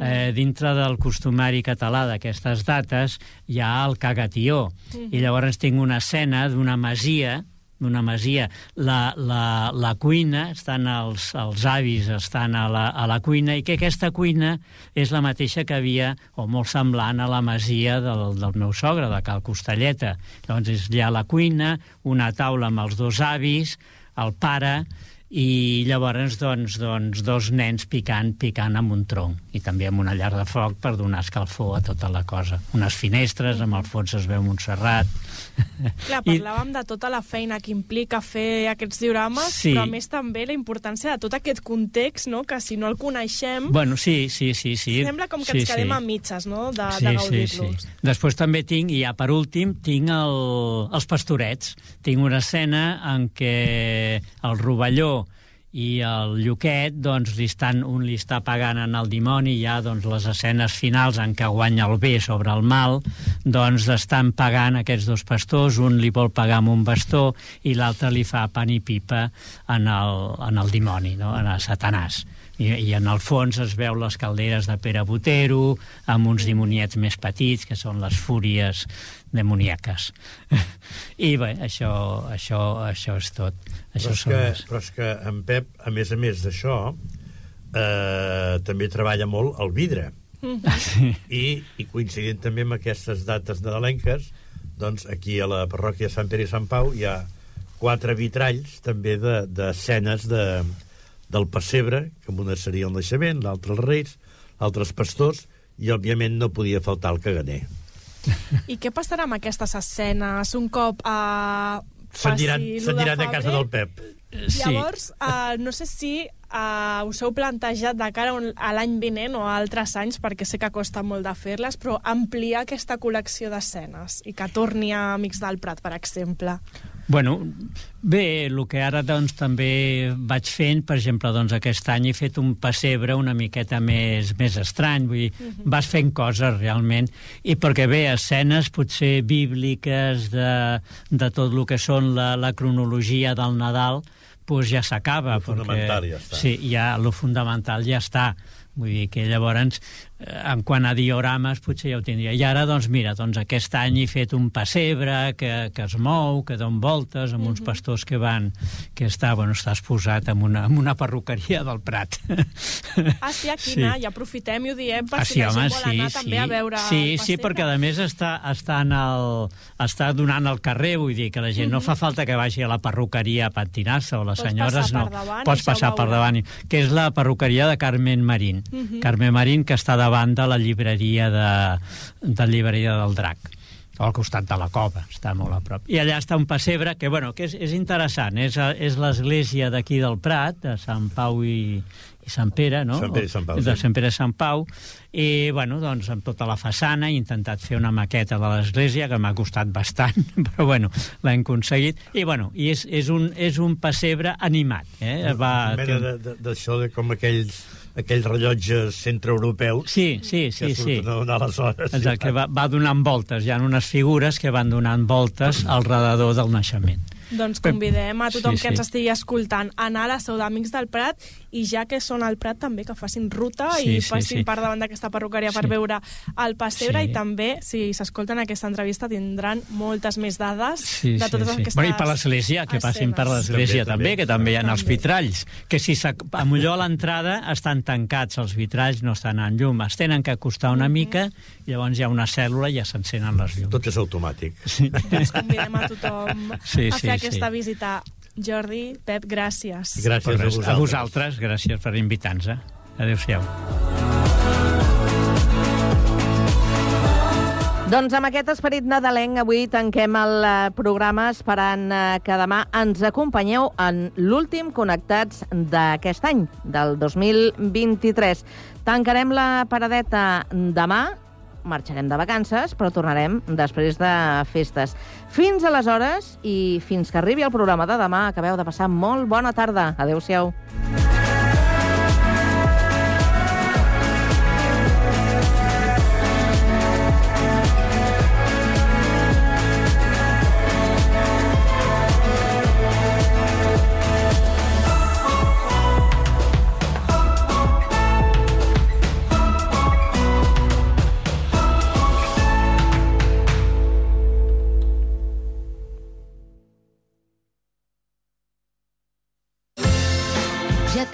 Eh, dintre del costumari català d'aquestes dates hi ha el cagatió. I llavors tinc una escena d'una masia d'una masia. La, la, la cuina, estan els, els avis estan a la, a la cuina, i que aquesta cuina és la mateixa que havia, o molt semblant a la masia del, del meu sogre, de Cal Costelleta. Llavors és allà la cuina, una taula amb els dos avis, el pare, i llavors doncs, doncs, dos nens picant, picant amb un tronc i també amb una llar de foc per donar escalfor a tota la cosa. Unes finestres, amb el fons es veu Montserrat. Clar, parlàvem de tota la feina que implica fer aquests diorames, Sí. però a més també la importància de tot aquest context, no? que si no el coneixem, Bueno, sí, sí, sí. sí. sembla com que sí, ens quedem sí. a mitges no? de, sí, de sí, gaudir-los. sí. Després també tinc, i ja per últim, tinc el, els pastorets. Tinc una escena en què el rovelló i el Lluquet, doncs, li estan, un li està pagant en el dimoni, ja doncs, les escenes finals en què guanya el bé sobre el mal, doncs estan pagant aquests dos pastors, un li vol pagar amb un bastó i l'altre li fa pan i pipa en el, en el dimoni, no? en el Satanàs. I, I en el fons es veu les calderes de Pere Botero, amb uns dimoniets més petits, que són les fúries demoníaques. I bé, això, això, això és tot. Això Però és, que, les... però és que en Pep, a més a més d'això, eh, també treballa molt el vidre. Sí. I, I coincidint també amb aquestes dates nadalenques, doncs aquí a la parròquia de Sant Pere i Sant Pau hi ha quatre vitralls també de- d'escenes de, del pessebre, que una seria el naixement, l'altre els reis, l'altre els pastors, i òbviament no podia faltar el caganer. I què passarà amb aquestes escenes un cop uh, Se'n diran, se'n diran de casa del Pep. Llavors, uh, no sé si uh, us heu plantejat de cara a l'any vinent o a altres anys, perquè sé que costa molt de fer-les, però ampliar aquesta col·lecció d'escenes i que torni a Amics del Prat, per exemple. Bueno, bé, el que ara doncs, també vaig fent, per exemple, doncs, aquest any he fet un pessebre una miqueta més, més estrany, vull dir, Mhm. vas fent coses realment, i perquè bé, escenes potser bíbliques de, de tot el que són la, la cronologia del Nadal, doncs ja s'acaba. Lo fonamental ja està. Sí, ja, lo fundamental ja està. Vull dir que llavors, en quant a diorames, potser ja ho tindria. I ara, doncs, mira, doncs aquest any he fet un pessebre que, que es mou, que don voltes, amb uns pastors que van, que està, bueno, està exposat en una, en una perruqueria del Prat. Ah, sí, aquí sí. i aprofitem i ho diem per Ah, si sí, la home, gent vol sí, anar sí. també a veure sí, sí, perquè a més està, està, en el, està donant al carrer, vull dir que la gent no fa falta que vagi a la perruqueria a pentinar-se o les Pots senyores no. davant Pots passar per davant, que és la perruqueria de Carmen Marín. Mhm. Carmen Marín, que està davant de la llibreria de, de llibreria del Drac al costat de la cova, està molt a prop. I allà està un pessebre que, bueno, que és, és interessant, és, és l'església d'aquí del Prat, de Sant Pau i, i Sant Pere, no? Sant Pere i Sant Pau, De. Sant Pere i Sant Pau, i, bueno, doncs, amb tota la façana he intentat fer una maqueta de l'església, que m'ha costat bastant, però, bueno, l'hem aconseguit, i, bueno, i és, és, un, és un pessebre animat, eh? Va, Una mena de- de- d'això de, com aquells aquells rellotges centroeuropeus Sí, sí, sí, que sí. surten a donar les hores. Exacte, que va, va donant voltes. Hi ha unes figures que van donant voltes al redador del naixement. Doncs convidem a tothom Sí, que ens sí. estigui escoltant a anar a la seu d'Amics del Prat i ja que són al Prat també que facin ruta Sí, i sí, passin sí. per davant d'aquesta perruqueria per Sí. veure el pessebre Sí. i també, si s'escolten aquesta entrevista, tindran moltes més dades Sí, de totes sí, sí. aquestes Bueno, I per l'església, que passin per l'església també, que també hi ha els vitralls, que si a millor a l'entrada estan tancats els vitralls, no estan en llum, es tenen que acostar una mica, llavors hi ha una cèl·lula i ja s'encenen les llums. Tot és automàtic. Sí. Doncs convidem a tothom Sí, a sí, fer sí. Aquesta visita. Jordi, Pep, gràcies. Gràcies Per a res, vosaltres. A vosaltres, gràcies per invitar-nos. eh? Adéu-siau. Doncs amb aquest esperit nadalenc avui tanquem el eh, programa esperant eh, que demà ens acompanyeu en l'últim Connectats d'aquest any, del 2023. Tancarem la paradeta demà, marxarem de vacances, però tornarem després de festes. Fins aleshores i fins que arribi el programa de demà, acabeu de passar molt bona tarda. Adéu-siau.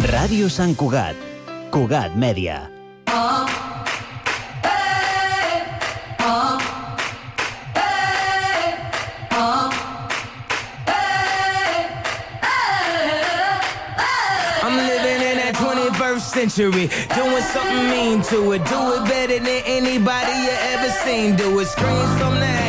Ràdio Sant Cugat. Cugat Mèdia. I'm living in that 21st century, doing something mean to it. Do it better than anybody you ever seen. Do it. Screams from the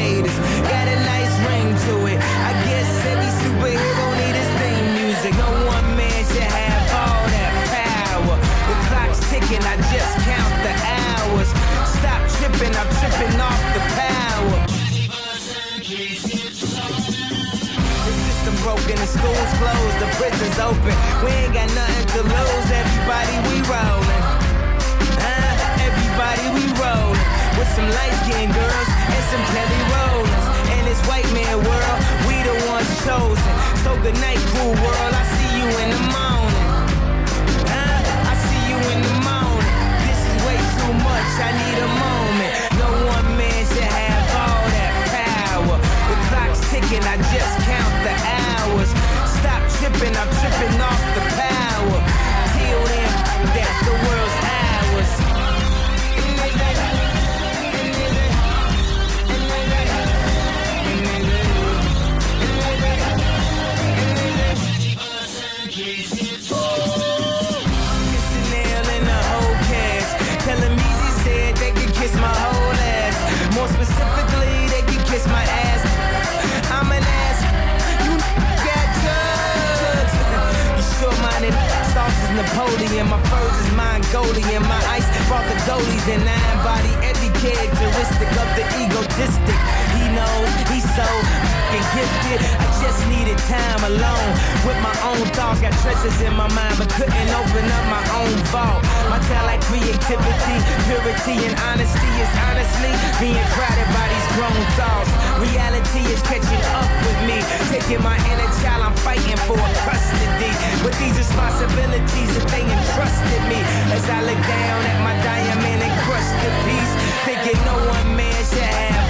broken, the school's closed, the prison's open. We ain't got nothing to lose. Everybody, we rollin'. Uh, everybody, we rollin'. With some light skinned girls and some Kelly Rollins. In this white man world, we the ones chosen. So good night, cool world. I see you in the morning. Uh, I see you in the morning. This is way too much. I need a moment. No one man should have all that power. The clock's ticking. I just count hours. Stop tripping. I'm tripping off the power. Till then, that the world's Napoleon. My furs is in my ice. Brought the goalies in nine body, every characteristic of the egotistic. He knows he's so fucking gifted. I just needed time alone with my own thoughts. Got treasures in my mind, but couldn't open up my own vault. My talent, like creativity, purity, and honesty is honestly being crowded by these grown thoughts. Reality is catching up with me, taking my inner child. I'm fighting for custody with these responsibilities that they entrusted me. As I look down at my diamond and crush the piece, thinking no one man should have.